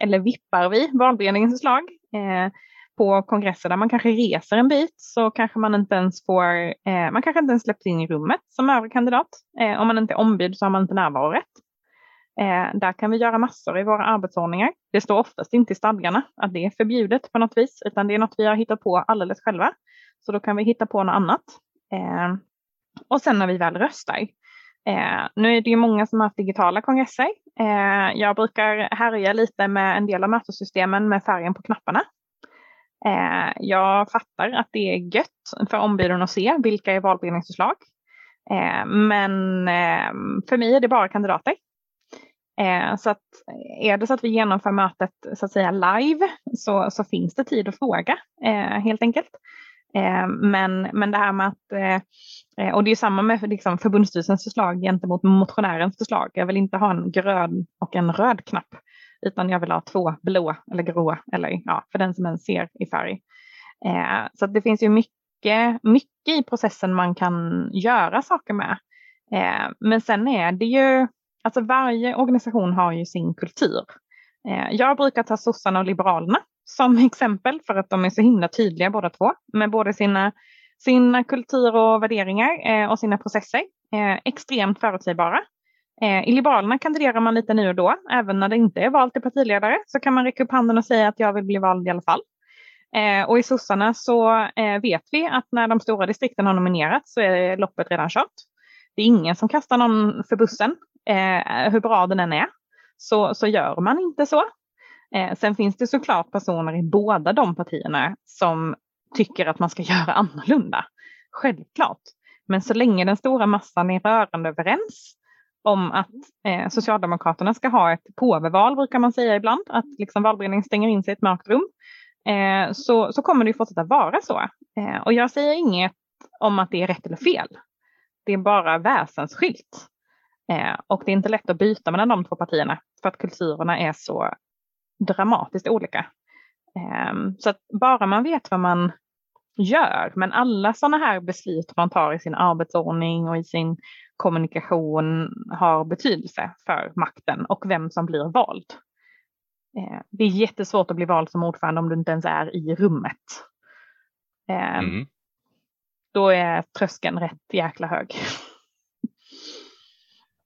Eller vippar vi valberedningens förslag? Eh, på kongresser där man kanske reser en bit så kanske man inte ens får, eh, man kanske inte ens släpps in i rummet som övrig kandidat. Eh, om man inte är ombud så har man inte närvarorätt. Eh, där kan vi göra massor i våra arbetsordningar. Det står oftast inte i stadgarna att det är förbjudet på något vis, utan det är något vi har hittat på alldeles själva. Så då kan vi hitta på något annat. Eh, och sen när vi väl röstar. Eh, nu är det ju många som har haft digitala kongresser. Eh, jag brukar härja lite med en del av mötessystemen med färgen på knapparna. Eh, jag fattar att det är gött för ombuden att se vilka är valberedningsförslag. Eh, men eh, för mig är det bara kandidater. Eh, så att eh, är det så att vi genomför mötet så att säga live så, så finns det tid att fråga eh, helt enkelt. Eh, men, men det här med att, eh, eh och det är samma med liksom förbundsstyrelsens förslag gentemot motionärens förslag. Jag vill inte ha en grön och en röd knapp utan jag vill ha två blå eller grå eller ja, för den som ens ser i färg. Eh, så det finns ju mycket, mycket i processen man kan göra saker med. Eh, men sen är det ju Alltså varje organisation har ju sin kultur. Eh, jag brukar ta sossarna och liberalerna som exempel för att de är så himla tydliga båda två med både sina, sina kultur och värderingar eh, och sina processer. Eh, extremt förutsägbara. I Liberalerna kandiderar man lite nu och då, även när det inte är val till partiledare så kan man räcka upp handen och säga att jag vill bli vald i alla fall. Och i sossarna så vet vi att när de stora distrikten har nominerats så är loppet redan kört. Det är ingen som kastar någon för bussen eh, hur bra den än är, så, så gör man inte så. Eh, sen finns det såklart personer i båda de partierna som tycker att man ska göra annorlunda. Självklart. Men så länge den stora massan är rörande överens om att eh, Socialdemokraterna ska ha ett påveval, brukar man säga ibland, att liksom valberedningen stänger in sig i ett mörkt rum, eh, så, så kommer det fortsätta vara så. Eh, och jag säger inget om att det är rätt eller fel. Det är bara väsensskilt. Eh, och det är inte lätt att byta mellan de två partierna för att kulturerna är så dramatiskt olika. Eh, så att bara man vet vad man gör, men alla sådana här beslut man tar i sin arbetsordning och i sin kommunikation har betydelse för makten och vem som blir vald. Eh, det är jättesvårt att bli vald som ordförande om du inte ens är i rummet. Eh, mm. Då är tröskeln rätt jäkla hög.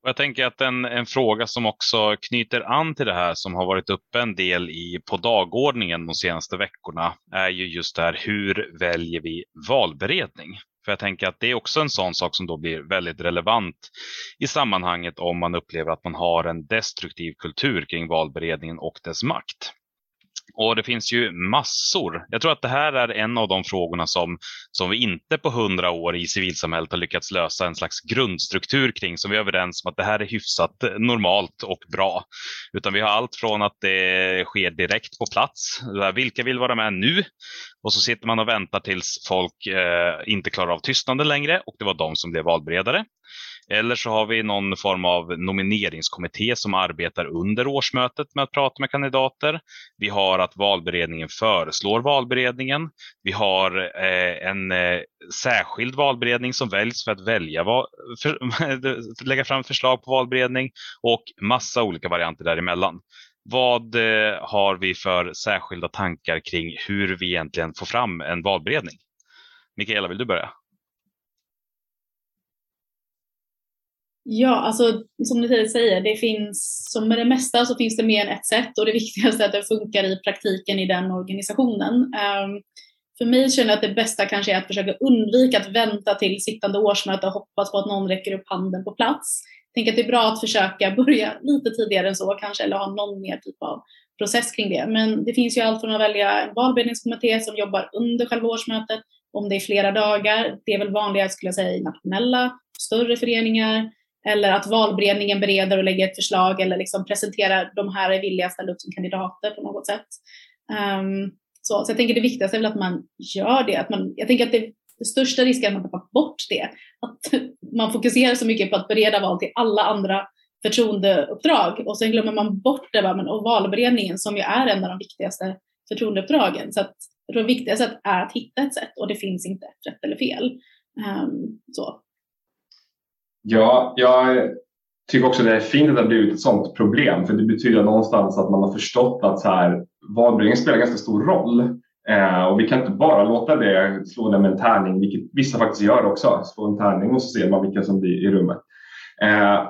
Och jag tänker att en, en fråga som också knyter an till det här som har varit uppe en del i, på dagordningen de senaste veckorna är ju just det här hur väljer vi valberedning? För jag tänker att det är också en sån sak som då blir väldigt relevant i sammanhanget om man upplever att man har en destruktiv kultur kring valberedningen och dess makt. Och det finns ju massor. Jag tror att det här är en av de frågorna som, som vi inte på hundra år i civilsamhället har lyckats lösa en slags grundstruktur kring som vi är överens om att det här är hyfsat eh, normalt och bra. Utan vi har allt från att det sker direkt på plats. Vilka vill vara med nu? Och så sitter man och väntar tills folk eh, inte klarar av tystnaden längre och det var de som blev valberedare. Eller så har vi någon form av nomineringskommitté som arbetar under årsmötet med att prata med kandidater. Vi har att valberedningen föreslår valberedningen. Vi har eh, en eh, särskild valberedning som väljs för att välja för, lägga fram förslag på valberedning och massa olika varianter däremellan. Vad eh, har vi för särskilda tankar kring hur vi egentligen får fram en valberedning? Mikaela, vill du börja? Ja, alltså som du tidigare säger, det finns som med det mesta så finns det mer än ett sätt och det viktigaste är att det funkar i praktiken i den organisationen. Ehm, för mig känner jag att det bästa kanske är att försöka undvika att vänta till sittande årsmöte och hoppas på att någon räcker upp handen på plats. Jag tänker att det är bra att försöka börja lite tidigare än så kanske eller ha någon mer typ av process kring det. Men det finns ju allt från att välja en valberedningskommitté som jobbar under själva årsmötet, om det är flera dagar. Det är väl vanligare skulle jag säga i nationella, större föreningar eller att valberedningen bereder och lägger ett förslag eller liksom presenterar de här är villiga att ställa upp som kandidater på något sätt. Um, så, så jag tänker det viktigaste är väl att man gör det. Att man, jag tänker att det, det största risken är att man tappar bort det. Att man fokuserar så mycket på att bereda val till alla andra förtroendeuppdrag och sen glömmer man bort det, men, och valberedningen som ju är en av de viktigaste förtroendeuppdragen. Så att, jag tror det viktigaste är att hitta ett sätt och det finns inte rätt eller fel. Um, så. Ja, jag tycker också det är fint att det har blivit ett sådant problem för det betyder någonstans att man har förstått att så här, valberedningen spelar ganska stor roll. Eh, och vi kan inte bara låta det slå det med en tärning, vilket vissa faktiskt gör också. Slå en tärning och så ser man vilka som blir i rummet. Eh,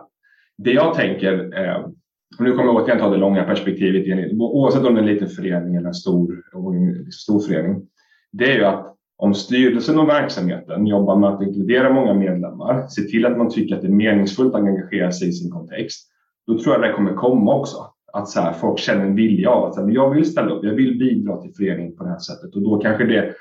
det jag tänker, eh, och nu kommer jag återigen ta det långa perspektivet, oavsett om det är en liten förening eller en stor, stor förening, det är ju att om styrelsen och verksamheten jobbar med att inkludera många medlemmar, se till att man tycker att det är meningsfullt att engagera sig i sin kontext, då tror jag det kommer komma också. Att så här, folk känner en vilja av att så här, jag vill ställa upp, jag vill bidra till föreningen på det här sättet. Och då kanske det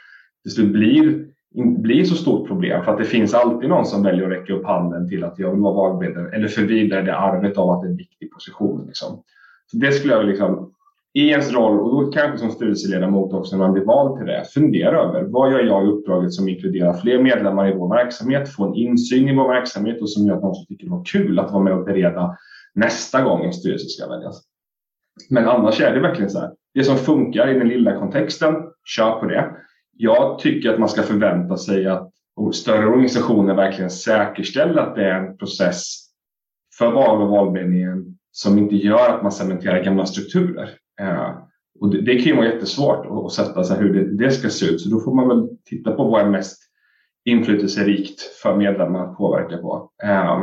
till slut blir, inte blir så stort problem. För att det finns alltid någon som väljer att räcka upp handen till att jag vill vara valberedare eller för vidare det arvet av att det är en viktig position. Liksom. Så det skulle jag liksom, i ens roll, och då kanske som styrelseledamot också när man blir vald till det, fundera över vad gör jag i uppdraget som inkluderar fler medlemmar i vår verksamhet, få en insyn i vår verksamhet och som gör att någon tycker det var kul att vara med och bereda nästa gång en styrelse ska väljas. Men annars är det verkligen så här. Det som funkar i den lilla kontexten, kör på det. Jag tycker att man ska förvänta sig att större organisationer verkligen säkerställer att det är en process för val och valberedningen som inte gör att man cementerar gamla strukturer. Eh, och det, det kan ju vara jättesvårt att sätta sig hur det, det, ska se ut. Så då får man väl titta på vad är mest inflytelserikt för medlemmar att påverka på. Eh,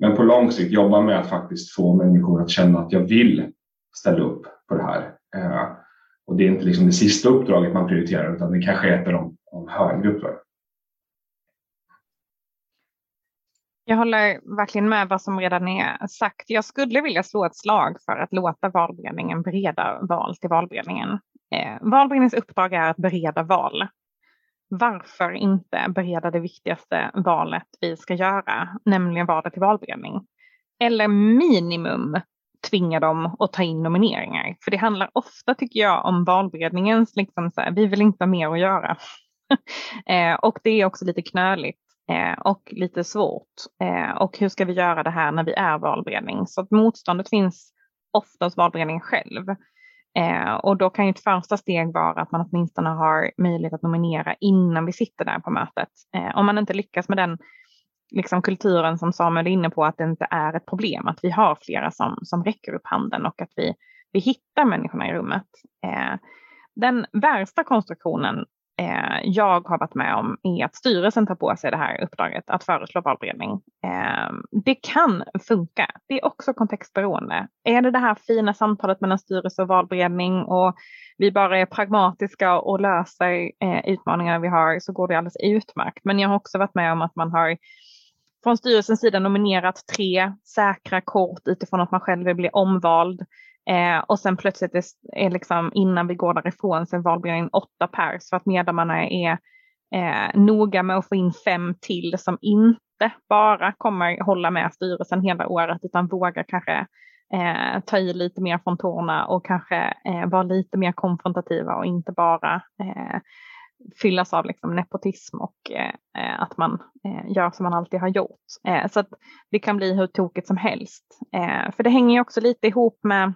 men på lång sikt jobba med att faktiskt få människor att känna att jag vill ställa upp på det här. Eh, och det är inte liksom det sista uppdraget man prioriterar utan det kanske är ett av de, de högre uppdragen. Jag håller verkligen med vad som redan är sagt. Jag skulle vilja slå ett slag för att låta valberedningen bereda val till valberedningen. Eh, valberedningens uppdrag är att bereda val. Varför inte bereda det viktigaste valet vi ska göra, nämligen valet till valberedning? Eller minimum tvinga dem att ta in nomineringar. För det handlar ofta, tycker jag, om valberedningens, liksom så här, vi vill inte ha mer att göra. eh, och det är också lite knöligt eh, och lite svårt. Eh, och hur ska vi göra det här när vi är valberedning? Så att motståndet finns oftast valberedningen själv. Eh, och då kan ju ett första steg vara att man åtminstone har möjlighet att nominera innan vi sitter där på mötet. Eh, om man inte lyckas med den liksom kulturen som Samuel är inne på, att det inte är ett problem, att vi har flera som, som räcker upp handen och att vi, vi hittar människorna i rummet. Eh, den värsta konstruktionen eh, jag har varit med om är att styrelsen tar på sig det här uppdraget att föreslå valberedning. Eh, det kan funka. Det är också kontextberoende. Är det det här fina samtalet mellan styrelse och valberedning och vi bara är pragmatiska och löser eh, utmaningarna vi har så går det alldeles utmärkt. Men jag har också varit med om att man har från styrelsens sida nominerat tre säkra kort utifrån att man själv vill bli omvald. Eh, och sen plötsligt är, är liksom innan vi går därifrån så är valberedningen åtta pers för att medlemmarna är eh, noga med att få in fem till som inte bara kommer hålla med styrelsen hela året utan vågar kanske eh, ta i lite mer från tårna och kanske eh, vara lite mer konfrontativa och inte bara eh, fyllas av liksom nepotism och eh, eh, att man eh, gör som man alltid har gjort. Eh, så att det kan bli hur tokigt som helst. Eh, för det hänger ju också lite ihop med,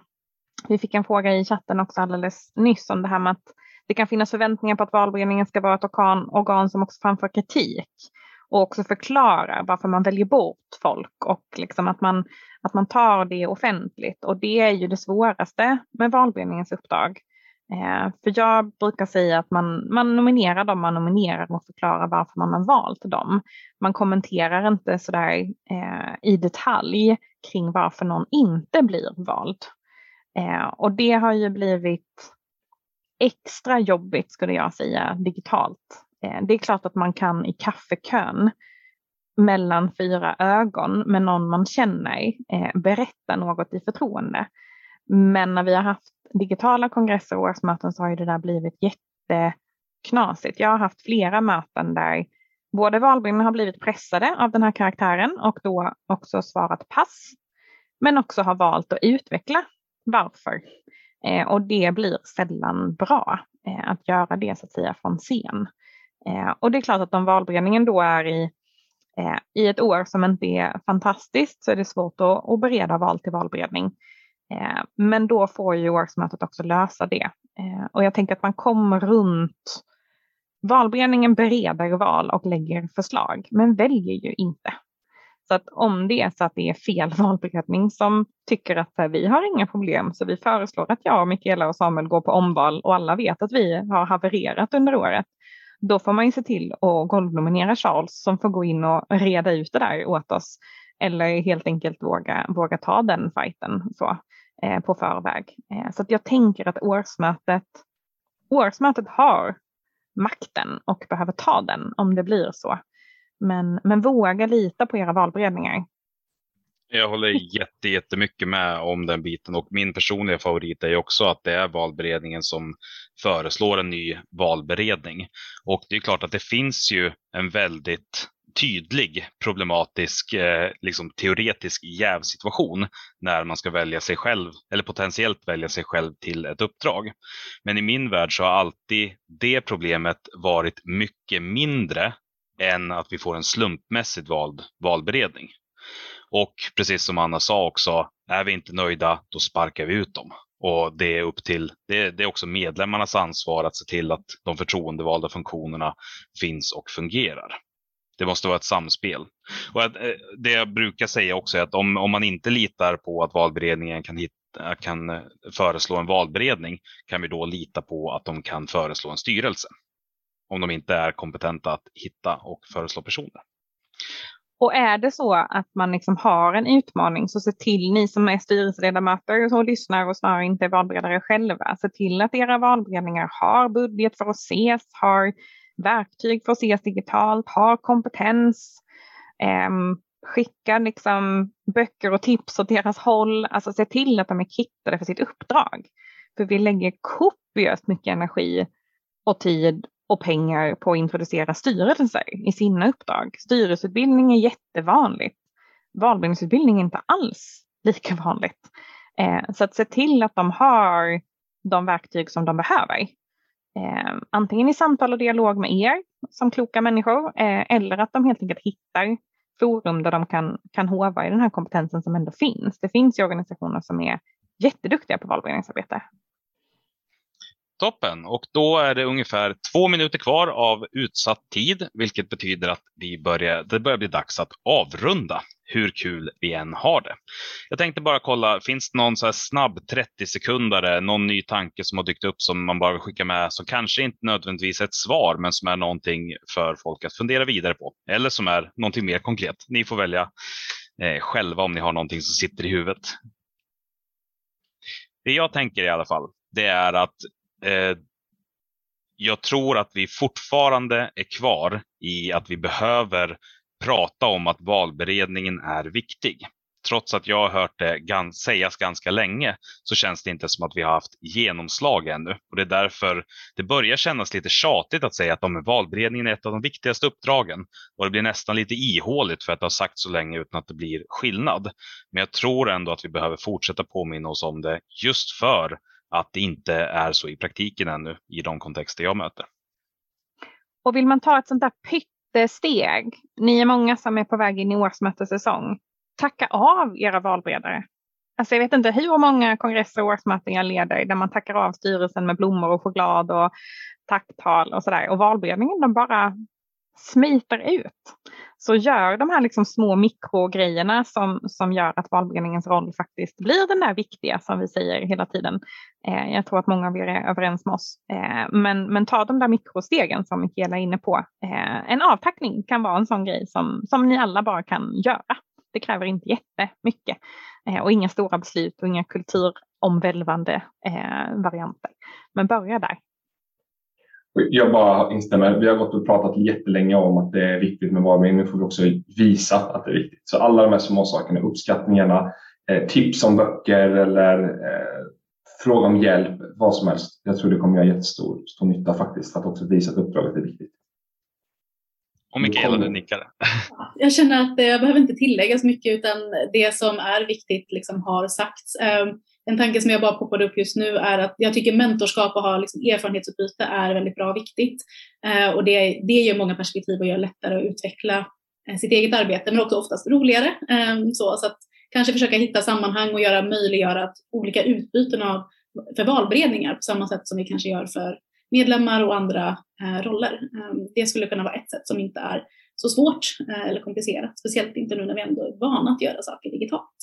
vi fick en fråga i chatten också alldeles nyss om det här med att det kan finnas förväntningar på att valberedningen ska vara ett organ, organ som också framför kritik och också förklarar varför man väljer bort folk och liksom att man, att man tar det offentligt. Och det är ju det svåraste med valberedningens uppdrag. Eh, för jag brukar säga att man, man nominerar dem man nominerar och förklarar varför man har valt dem. Man kommenterar inte sådär eh, i detalj kring varför någon inte blir vald. Eh, och det har ju blivit extra jobbigt skulle jag säga digitalt. Eh, det är klart att man kan i kaffekön mellan fyra ögon med någon man känner eh, berätta något i förtroende. Men när vi har haft digitala kongresser och årsmöten så har ju det där blivit jätteknasigt. Jag har haft flera möten där både valberedningen har blivit pressade av den här karaktären och då också svarat pass. Men också har valt att utveckla varför. Eh, och det blir sällan bra eh, att göra det så att säga från scen. Eh, och det är klart att om valberedningen då är i, eh, i ett år som inte är fantastiskt så är det svårt att, att bereda val till valberedning. Eh, men då får ju årsmötet också lösa det. Eh, och jag tänker att man kommer runt Valberedningen bereder val och lägger förslag, men väljer ju inte. Så att om det är så att det är fel valberedning som tycker att här, vi har inga problem så vi föreslår att jag, Mikaela och Samuel går på omval och alla vet att vi har havererat under året. Då får man ju se till att golvnominera Charles som får gå in och reda ut det där åt oss. Eller helt enkelt våga, våga ta den fighten så, eh, på förväg. Eh, så att jag tänker att årsmötet, årsmötet har makten och behöver ta den om det blir så. Men, men våga lita på era valberedningar. Jag håller jätte, jättemycket med om den biten och min personliga favorit är också att det är valberedningen som föreslår en ny valberedning. Och det är klart att det finns ju en väldigt tydlig problematisk, eh, liksom teoretisk jävsituation när man ska välja sig själv eller potentiellt välja sig själv till ett uppdrag. Men i min värld så har alltid det problemet varit mycket mindre än att vi får en slumpmässigt vald valberedning. Och precis som Anna sa också, är vi inte nöjda, då sparkar vi ut dem. Och det är upp till, det, det är också medlemmarnas ansvar att se till att de förtroendevalda funktionerna finns och fungerar. Det måste vara ett samspel. Och att, eh, det jag brukar säga också är att om, om man inte litar på att valberedningen kan, hitta, kan eh, föreslå en valberedning kan vi då lita på att de kan föreslå en styrelse. Om de inte är kompetenta att hitta och föreslå personer. Och är det så att man liksom har en utmaning så se till ni som är styrelseledamöter och lyssnar och snarare inte är valberedare själva. Se till att era valberedningar har budget för att ses, har verktyg för att ses digitalt, har kompetens. Eh, skicka liksom böcker och tips åt deras håll. Alltså se till att de är kittade för sitt uppdrag. För vi lägger kopiöst mycket energi och tid och pengar på att introducera styrelser i sina uppdrag. Styrelseutbildning är jättevanligt. Valberedningsutbildning är inte alls lika vanligt. Eh, så att se till att de har de verktyg som de behöver. Eh, antingen i samtal och dialog med er som kloka människor eh, eller att de helt enkelt hittar forum där de kan, kan hova i den här kompetensen som ändå finns. Det finns ju organisationer som är jätteduktiga på valberedningsarbete. Toppen! Och då är det ungefär två minuter kvar av utsatt tid, vilket betyder att vi börjar, det börjar bli dags att avrunda hur kul vi än har det. Jag tänkte bara kolla, finns det någon så snabb 30 sekundare, någon ny tanke som har dykt upp som man bara vill skicka med, som kanske inte nödvändigtvis är ett svar, men som är någonting för folk att fundera vidare på, eller som är någonting mer konkret. Ni får välja eh, själva om ni har någonting som sitter i huvudet. Det jag tänker i alla fall, det är att eh, jag tror att vi fortfarande är kvar i att vi behöver prata om att valberedningen är viktig. Trots att jag har hört det gans sägas ganska länge så känns det inte som att vi har haft genomslag ännu. Och det är därför det börjar kännas lite tjatigt att säga att de valberedningen är ett av de viktigaste uppdragen. Och det blir nästan lite ihåligt för att det har sagts så länge utan att det blir skillnad. Men jag tror ändå att vi behöver fortsätta påminna oss om det just för att det inte är så i praktiken ännu i de kontexter jag möter. Och vill man ta ett sånt där pytt jättesteg. ni är många som är på väg in i årsmötessäsong, tacka av era valberedare. Alltså jag vet inte hur många kongresser och årsmöten jag leder där man tackar av styrelsen med blommor och choklad och tacktal och sådär. Och valberedningen de bara smiter ut. Så gör de här liksom små mikrogrejerna som, som gör att valberedningens roll faktiskt blir den där viktiga som vi säger hela tiden. Eh, jag tror att många av er är överens med oss. Eh, men, men ta de där mikrostegen som Mikaela är inne på. Eh, en avtackning kan vara en sån grej som, som ni alla bara kan göra. Det kräver inte jättemycket eh, och inga stora beslut och inga kulturomvälvande eh, varianter. Men börja där. Jag bara instämmer. Vi har gått och pratat jättelänge om att det är viktigt med varumärken. Nu får vi också visa att det är viktigt. Så alla de här små sakerna, uppskattningarna, eh, tips om böcker eller eh, fråga om hjälp, vad som helst. Jag tror det kommer göra jättestor stor nytta faktiskt för att också visa att uppdraget är viktigt. Och Mikaela, du nickar. Jag känner att jag behöver inte tillägga så mycket utan det som är viktigt liksom har sagts. En tanke som jag bara poppade upp just nu är att jag tycker mentorskap och ha liksom erfarenhetsutbyte är väldigt bra och viktigt. Eh, och det, det ger många perspektiv och gör lättare att utveckla eh, sitt eget arbete, men också oftast roligare. Eh, så, så att kanske försöka hitta sammanhang och göra möjliggöra att olika utbyten av för valberedningar på samma sätt som vi kanske gör för medlemmar och andra eh, roller. Eh, det skulle kunna vara ett sätt som inte är så svårt eh, eller komplicerat. Speciellt inte nu när vi ändå är vana att göra saker digitalt.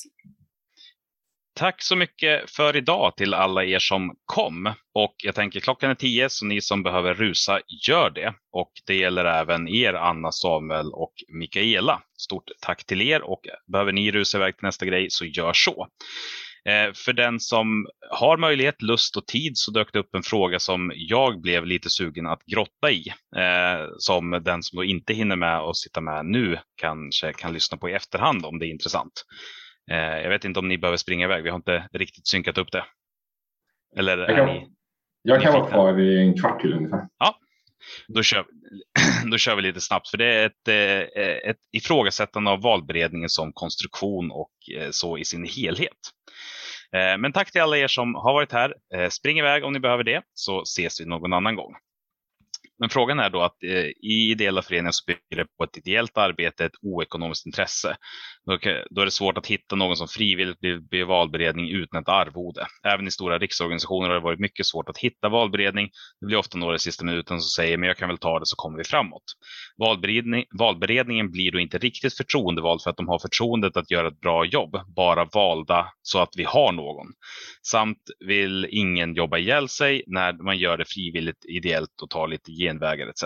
Tack så mycket för idag till alla er som kom. Och jag tänker klockan är tio så ni som behöver rusa, gör det. Och det gäller även er Anna, Samuel och Mikaela. Stort tack till er och behöver ni rusa iväg till nästa grej så gör så. Eh, för den som har möjlighet, lust och tid så dök det upp en fråga som jag blev lite sugen att grotta i. Eh, som den som då inte hinner med att sitta med nu kanske kan lyssna på i efterhand om det är intressant. Eh, jag vet inte om ni behöver springa iväg. Vi har inte riktigt synkat upp det. Eller jag kan, ni, jag kan vara kvar i en kvart till ungefär. Ja, då kör, då kör vi lite snabbt. För det är ett, eh, ett ifrågasättande av valberedningen som konstruktion och eh, så i sin helhet. Men tack till alla er som har varit här. Spring iväg om ni behöver det så ses vi någon annan gång. Men frågan är då att i ideella föreningar så bygger det på ett ideellt arbete, ett oekonomiskt intresse. Då, då är det svårt att hitta någon som frivilligt blir, blir valberedning utan ett arvode. Även i stora riksorganisationer har det varit mycket svårt att hitta valberedning. Det blir ofta några i sista minuten som säger men jag kan väl ta det så kommer vi framåt. Valberedning, valberedningen blir då inte riktigt förtroendevald för att de har förtroendet att göra ett bra jobb, bara valda så att vi har någon. Samt vill ingen jobba ihjäl sig när man gör det frivilligt, ideellt och tar lite genvägar etc.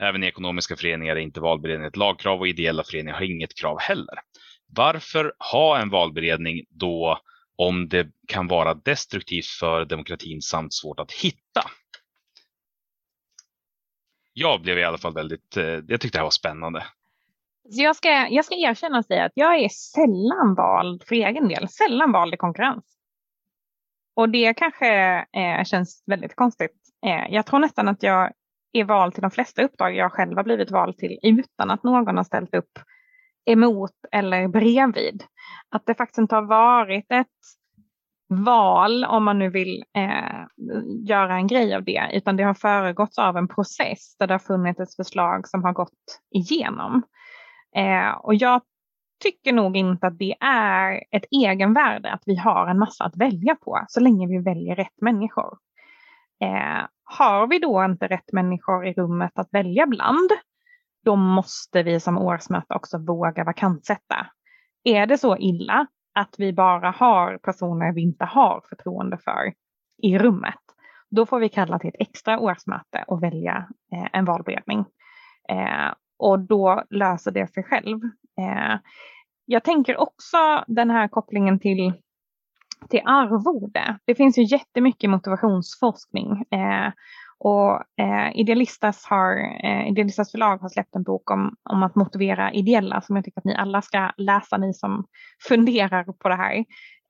Även i ekonomiska föreningar är inte valberedning ett lagkrav och ideella föreningar har inget krav heller. Varför ha en valberedning då om det kan vara destruktivt för demokratin samt svårt att hitta? Jag blev i alla fall väldigt, eh, jag tyckte det här var spännande. Så jag, ska, jag ska erkänna och säga att jag är sällan vald för egen del, sällan vald i konkurrens. Och det kanske eh, känns väldigt konstigt. Eh, jag tror nästan att jag är vald till de flesta uppdrag jag själv har blivit vald till utan att någon har ställt upp emot eller bredvid. Att det faktiskt inte har varit ett val, om man nu vill eh, göra en grej av det, utan det har föregåtts av en process där det har funnits ett förslag som har gått igenom. Eh, och jag tycker nog inte att det är ett egenvärde att vi har en massa att välja på så länge vi väljer rätt människor. Eh, har vi då inte rätt människor i rummet att välja bland, då måste vi som årsmöte också våga vakantsätta. Är det så illa att vi bara har personer vi inte har förtroende för i rummet, då får vi kalla till ett extra årsmöte och välja eh, en valberedning. Eh, och då löser det sig själv. Eh, jag tänker också den här kopplingen till till arvode. Det finns ju jättemycket motivationsforskning eh, och eh, Idealistas, har, eh, Idealistas förlag har släppt en bok om, om att motivera ideella som jag tycker att ni alla ska läsa, ni som funderar på det här.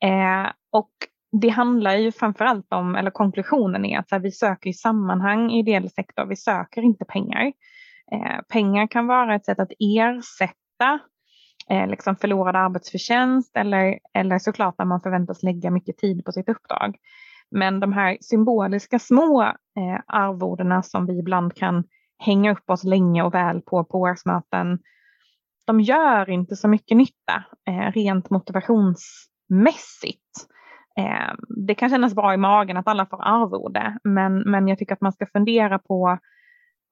Eh, och det handlar ju framförallt om, eller konklusionen är att här, vi söker i sammanhang i ideell sektor, vi söker inte pengar. Eh, pengar kan vara ett sätt att ersätta eh, liksom förlorad arbetsförtjänst eller, eller såklart när man förväntas lägga mycket tid på sitt uppdrag. Men de här symboliska små eh, arvodena som vi ibland kan hänga upp oss länge och väl på på årsmöten, de gör inte så mycket nytta eh, rent motivationsmässigt. Eh, det kan kännas bra i magen att alla får arvode, men, men jag tycker att man ska fundera på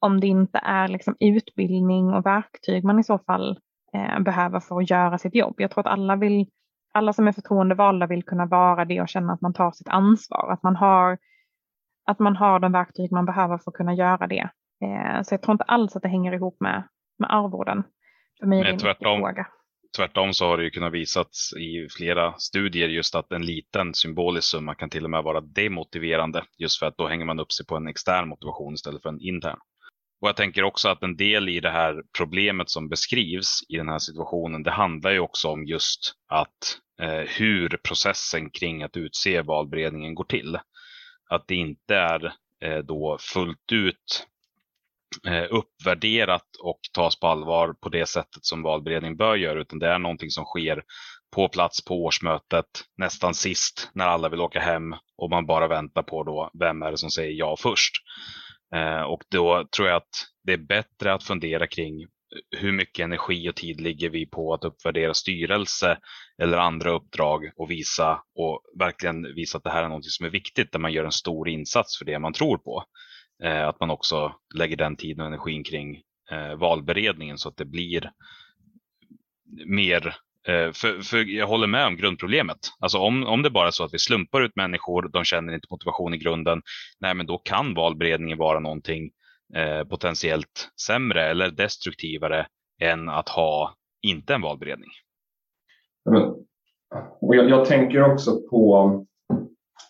om det inte är liksom utbildning och verktyg man i så fall eh, behöver för att göra sitt jobb. Jag tror att alla, vill, alla som är förtroendevalda vill kunna vara det och känna att man tar sitt ansvar. Att man har, att man har de verktyg man behöver för att kunna göra det. Eh, så jag tror inte alls att det hänger ihop med, med arvoden. För mig är det tvärtom, fråga. Tvärtom så har det ju kunnat visats i flera studier just att en liten symbolisk summa kan till och med vara demotiverande. Just för att då hänger man upp sig på en extern motivation istället för en intern. Och jag tänker också att en del i det här problemet som beskrivs i den här situationen, det handlar ju också om just att eh, hur processen kring att utse valberedningen går till. Att det inte är eh, då fullt ut eh, uppvärderat och tas på allvar på det sättet som valberedningen bör göra, utan det är någonting som sker på plats på årsmötet nästan sist när alla vill åka hem och man bara väntar på då vem är det som säger ja först. Eh, och då tror jag att det är bättre att fundera kring hur mycket energi och tid ligger vi på att uppvärdera styrelse eller andra uppdrag och visa och verkligen visa att det här är något som är viktigt där man gör en stor insats för det man tror på. Eh, att man också lägger den tiden och energin kring eh, valberedningen så att det blir mer Eh, för, för, jag håller med om grundproblemet. Alltså om, om det bara är så att vi slumpar ut människor, de känner inte motivation i grunden, nej men då kan valberedningen vara någonting eh, potentiellt sämre eller destruktivare än att ha inte en valberedning. Och jag, jag tänker också på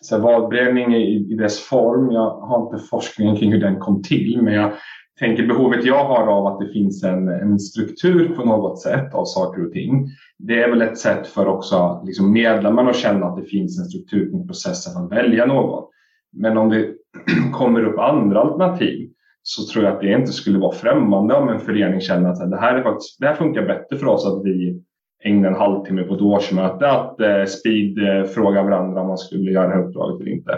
så här, valberedning i, i dess form. Jag har inte forskningen kring hur den kom till, men jag tänker behovet jag har av att det finns en, en struktur på något sätt av saker och ting. Det är väl ett sätt för också liksom medlemmarna att känna att det finns en struktur kring processen att välja någon. Men om det kommer upp andra alternativ så tror jag att det inte skulle vara främmande om en förening känner att det här, är faktiskt, det här funkar bättre för oss att vi ägnar en halvtimme på ett årsmöte att eh, speedfråga eh, varandra om man skulle göra det här uppdraget eller inte.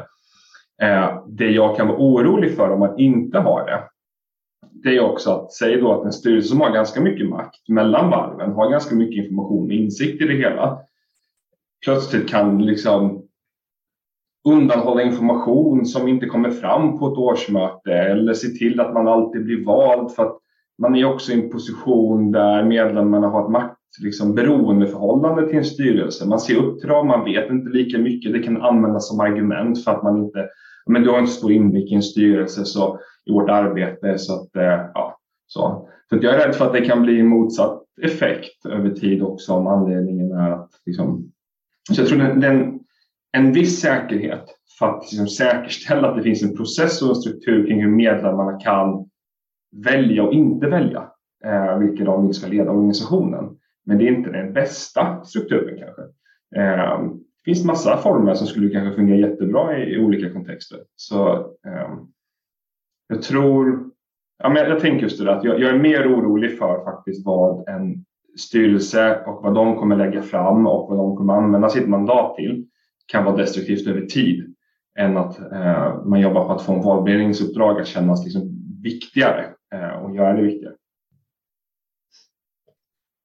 Eh, det jag kan vara orolig för om man inte har det, det är också att, säg då att en styrelse som har ganska mycket makt mellan varven, har ganska mycket information och insikt i det hela, plötsligt kan liksom undanhålla information som inte kommer fram på ett årsmöte eller se till att man alltid blir vald för att man är också i en position där medlemmarna har ett makt, liksom, beroendeförhållande till en styrelse. Man ser upp till dem, man vet inte lika mycket. Det kan användas som argument för att man inte men du har inte stor inblick i en styrelse så, i vårt arbete. Så, att, eh, ja, så. så att jag är rädd för att det kan bli motsatt effekt över tid också om anledningen är att liksom, så jag tror det är en viss säkerhet för att liksom säkerställa att det finns en process och en struktur kring hur medlemmarna kan välja och inte välja eh, vilka de vill ska leda organisationen. Men det är inte den bästa strukturen kanske. Eh, finns massa former som skulle kanske fungera jättebra i, i olika kontexter. Så eh, jag tror, ja, men jag, jag tänker just det där, att jag, jag, är mer orolig för faktiskt vad en styrelse och vad de kommer lägga fram och vad de kommer använda sitt mandat till kan vara destruktivt över tid än att eh, man jobbar på att få en valberedningsuppdrag att kännas liksom viktigare eh, och göra det viktigare.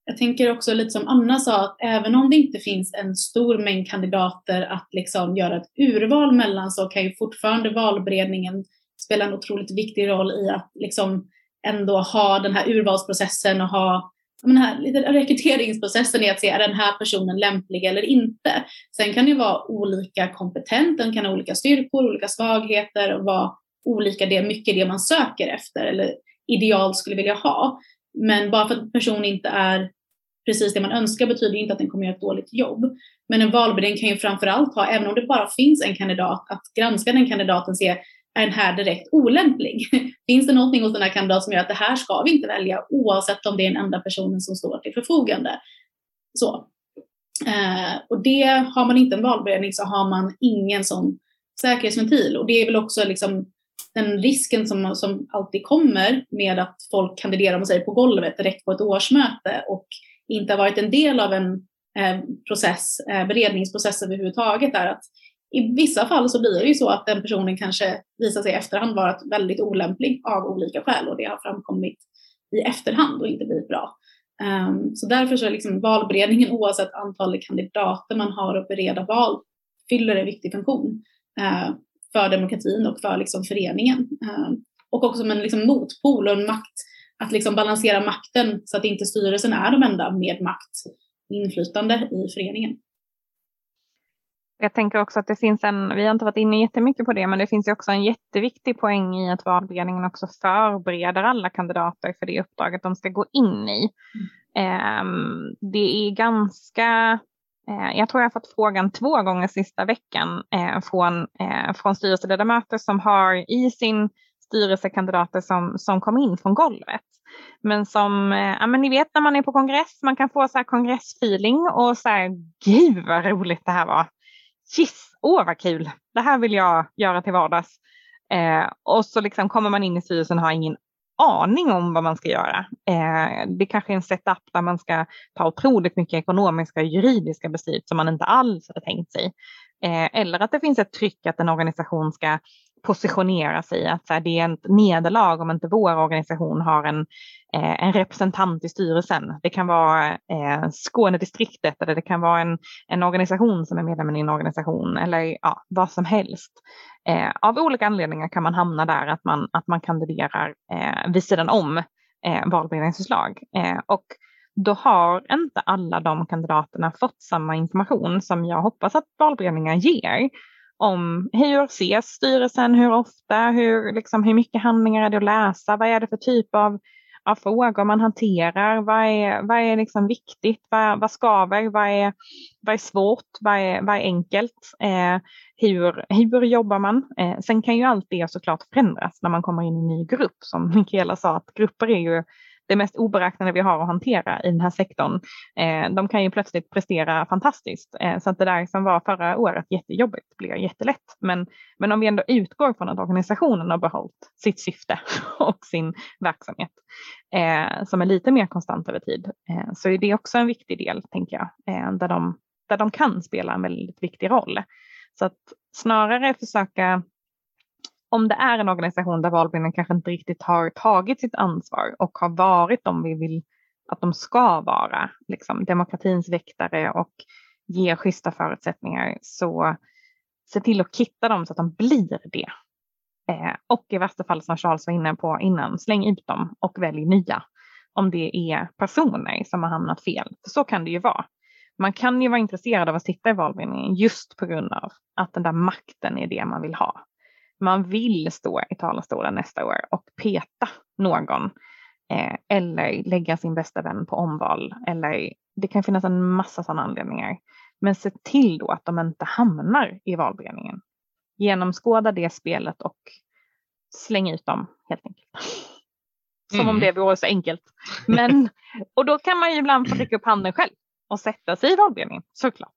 Jag tänker också lite som Anna sa, att även om det inte finns en stor mängd kandidater att liksom göra ett urval mellan så kan ju fortfarande valberedningen spela en otroligt viktig roll i att liksom ändå ha den här urvalsprocessen och ha den här lite rekryteringsprocessen i att se är den här personen lämplig eller inte. Sen kan det vara olika kompetent, den kan ha olika styrkor, olika svagheter och vara olika det, mycket det man söker efter eller idealt skulle vilja ha. Men bara för att en person inte är precis det man önskar betyder inte att den kommer göra ett dåligt jobb. Men en valberedning kan ju framförallt ha, även om det bara finns en kandidat, att granska den kandidaten och se är den här direkt olämplig? Finns det någonting hos den här kandidaten som gör att det här ska vi inte välja oavsett om det är den enda personen som står till förfogande? Så. Eh, och det har man inte en valberedning så har man ingen sån säkerhetsventil och det är väl också liksom den risken som, som alltid kommer med att folk kandiderar om sig på golvet direkt på ett årsmöte och inte har varit en del av en eh, process, eh, beredningsprocess överhuvudtaget är att i vissa fall så blir det ju så att den personen kanske visar sig i efterhand vara väldigt olämplig av olika skäl och det har framkommit i efterhand och inte blivit bra. Um, så därför så är liksom valberedningen oavsett antalet kandidater man har att bereda val fyller en viktig funktion uh, för demokratin och för liksom föreningen. Uh, och också som en liksom motpol och en makt, att liksom balansera makten så att inte styrelsen är de enda med makt och inflytande i föreningen. Jag tänker också att det finns en, vi har inte varit inne jättemycket på det, men det finns ju också en jätteviktig poäng i att valberedningen också förbereder alla kandidater för det uppdraget de ska gå in i. Mm. Det är ganska, eh, Eh, jag tror jag har fått frågan två gånger sista veckan eh, från, eh, från styrelseledamöter som har i sin styrelse kandidater som, som kom in från golvet. Men som, eh, ja men ni vet när man är på kongress, man kan få så här kongressfeeling och så här, gud vad roligt det här var yes, åh vad kul, det här vill jag göra till vardags. Eh, och så liksom kommer man in i styrelsen och har ingen aning om vad man ska göra. Eh, det kanske är en setup där man ska ta otroligt mycket ekonomiska och juridiska beslut som man inte alls hade tänkt sig. Eh, eller att det finns ett tryck att en organisation ska positionera sig, att så här, det är ett nederlag om inte vår organisation har en, eh, en representant i styrelsen. Det kan vara eh, Skånedistriktet eller det kan vara en, en organisation som är medlem i en organisation eller ja, vad som helst. Eh, av olika anledningar kan man hamna där att man, att man kandiderar eh, vid sidan om eh, valberedningsförslag. Eh, och då har inte alla de kandidaterna fått samma information som jag hoppas att valberedningar ger om hur ses styrelsen, hur ofta, hur, liksom, hur mycket handlingar är det att läsa, vad är det för typ av, av frågor man hanterar, vad är, vad är liksom viktigt, vad, vad skaver, vad är, vad är svårt, vad är, vad är enkelt, eh, hur, hur jobbar man? Eh, sen kan ju allt det såklart förändras när man kommer in i en ny grupp. Som Mikaela sa, att grupper är ju det mest oberäknade vi har att hantera i den här sektorn. Eh, de kan ju plötsligt prestera fantastiskt. Eh, så att det där som var förra året jättejobbigt blir jättelätt. Men, men om vi ändå utgår från att organisationen har behållit sitt syfte och sin verksamhet eh, som är lite mer konstant över tid så är det också en viktig del, tänker jag, där, de, där de kan spela en väldigt viktig roll. Så att snarare försöka om det är en organisation där valberedningen kanske inte riktigt har tagit sitt ansvar och har varit de vi vill att de ska vara, liksom demokratins väktare och ge schyssta förutsättningar, så se till att kitta dem så att de blir det. Eh, och i värsta fall som Charles var inne på innan, släng ut dem och välj nya. Om det är personer som har hamnat fel. För så kan det ju vara. Man kan ju vara intresserad av att sitta i valberedningen just på grund av att den där makten är det man vill ha man vill stå i talarstolen nästa år och peta någon eh, eller lägga sin bästa vän på omval. Eller det kan finnas en massa sådana anledningar. Men se till då att de inte hamnar i valberedningen. Genomskåda det spelet och släng ut dem helt enkelt. Som mm. om det vore så enkelt. Men, och då kan man ju ibland få räcka upp handen själv och sätta sig i valberedningen såklart.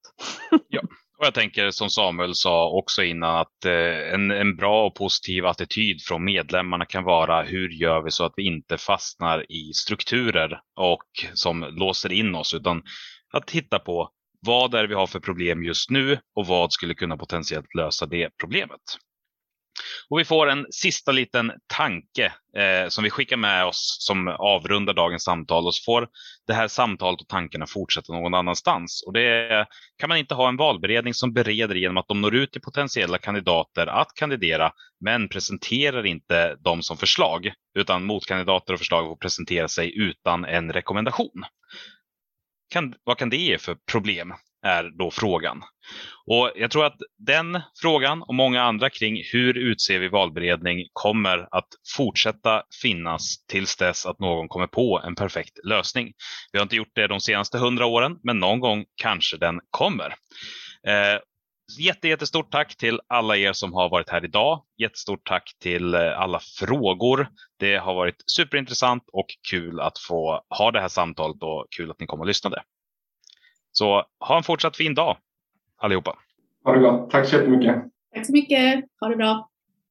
Ja. Och jag tänker som Samuel sa också innan att eh, en, en bra och positiv attityd från medlemmarna kan vara hur gör vi så att vi inte fastnar i strukturer och som låser in oss utan att titta på vad är det vi har för problem just nu och vad skulle kunna potentiellt lösa det problemet. Och vi får en sista liten tanke eh, som vi skickar med oss som avrundar dagens samtal och så får det här samtalet och tankarna fortsätta någon annanstans. Och det kan man inte ha en valberedning som bereder genom att de når ut till potentiella kandidater att kandidera men presenterar inte dem som förslag utan motkandidater och förslag får presentera sig utan en rekommendation. Kan, vad kan det ge för problem? Är då frågan. Och jag tror att den frågan och många andra kring hur utser vi valberedning kommer att fortsätta finnas tills dess att någon kommer på en perfekt lösning. Vi har inte gjort det de senaste hundra åren, men någon gång kanske den kommer. Eh, Jätte, jättestort tack till alla er som har varit här idag. Jättestort tack till eh, alla frågor. Det har varit superintressant och kul att få ha det här samtalet och kul att ni kom och lyssnade. Så ha en fortsatt fin dag allihopa. Ha det gott. Tack så jättemycket. Tack så mycket. Ha det bra.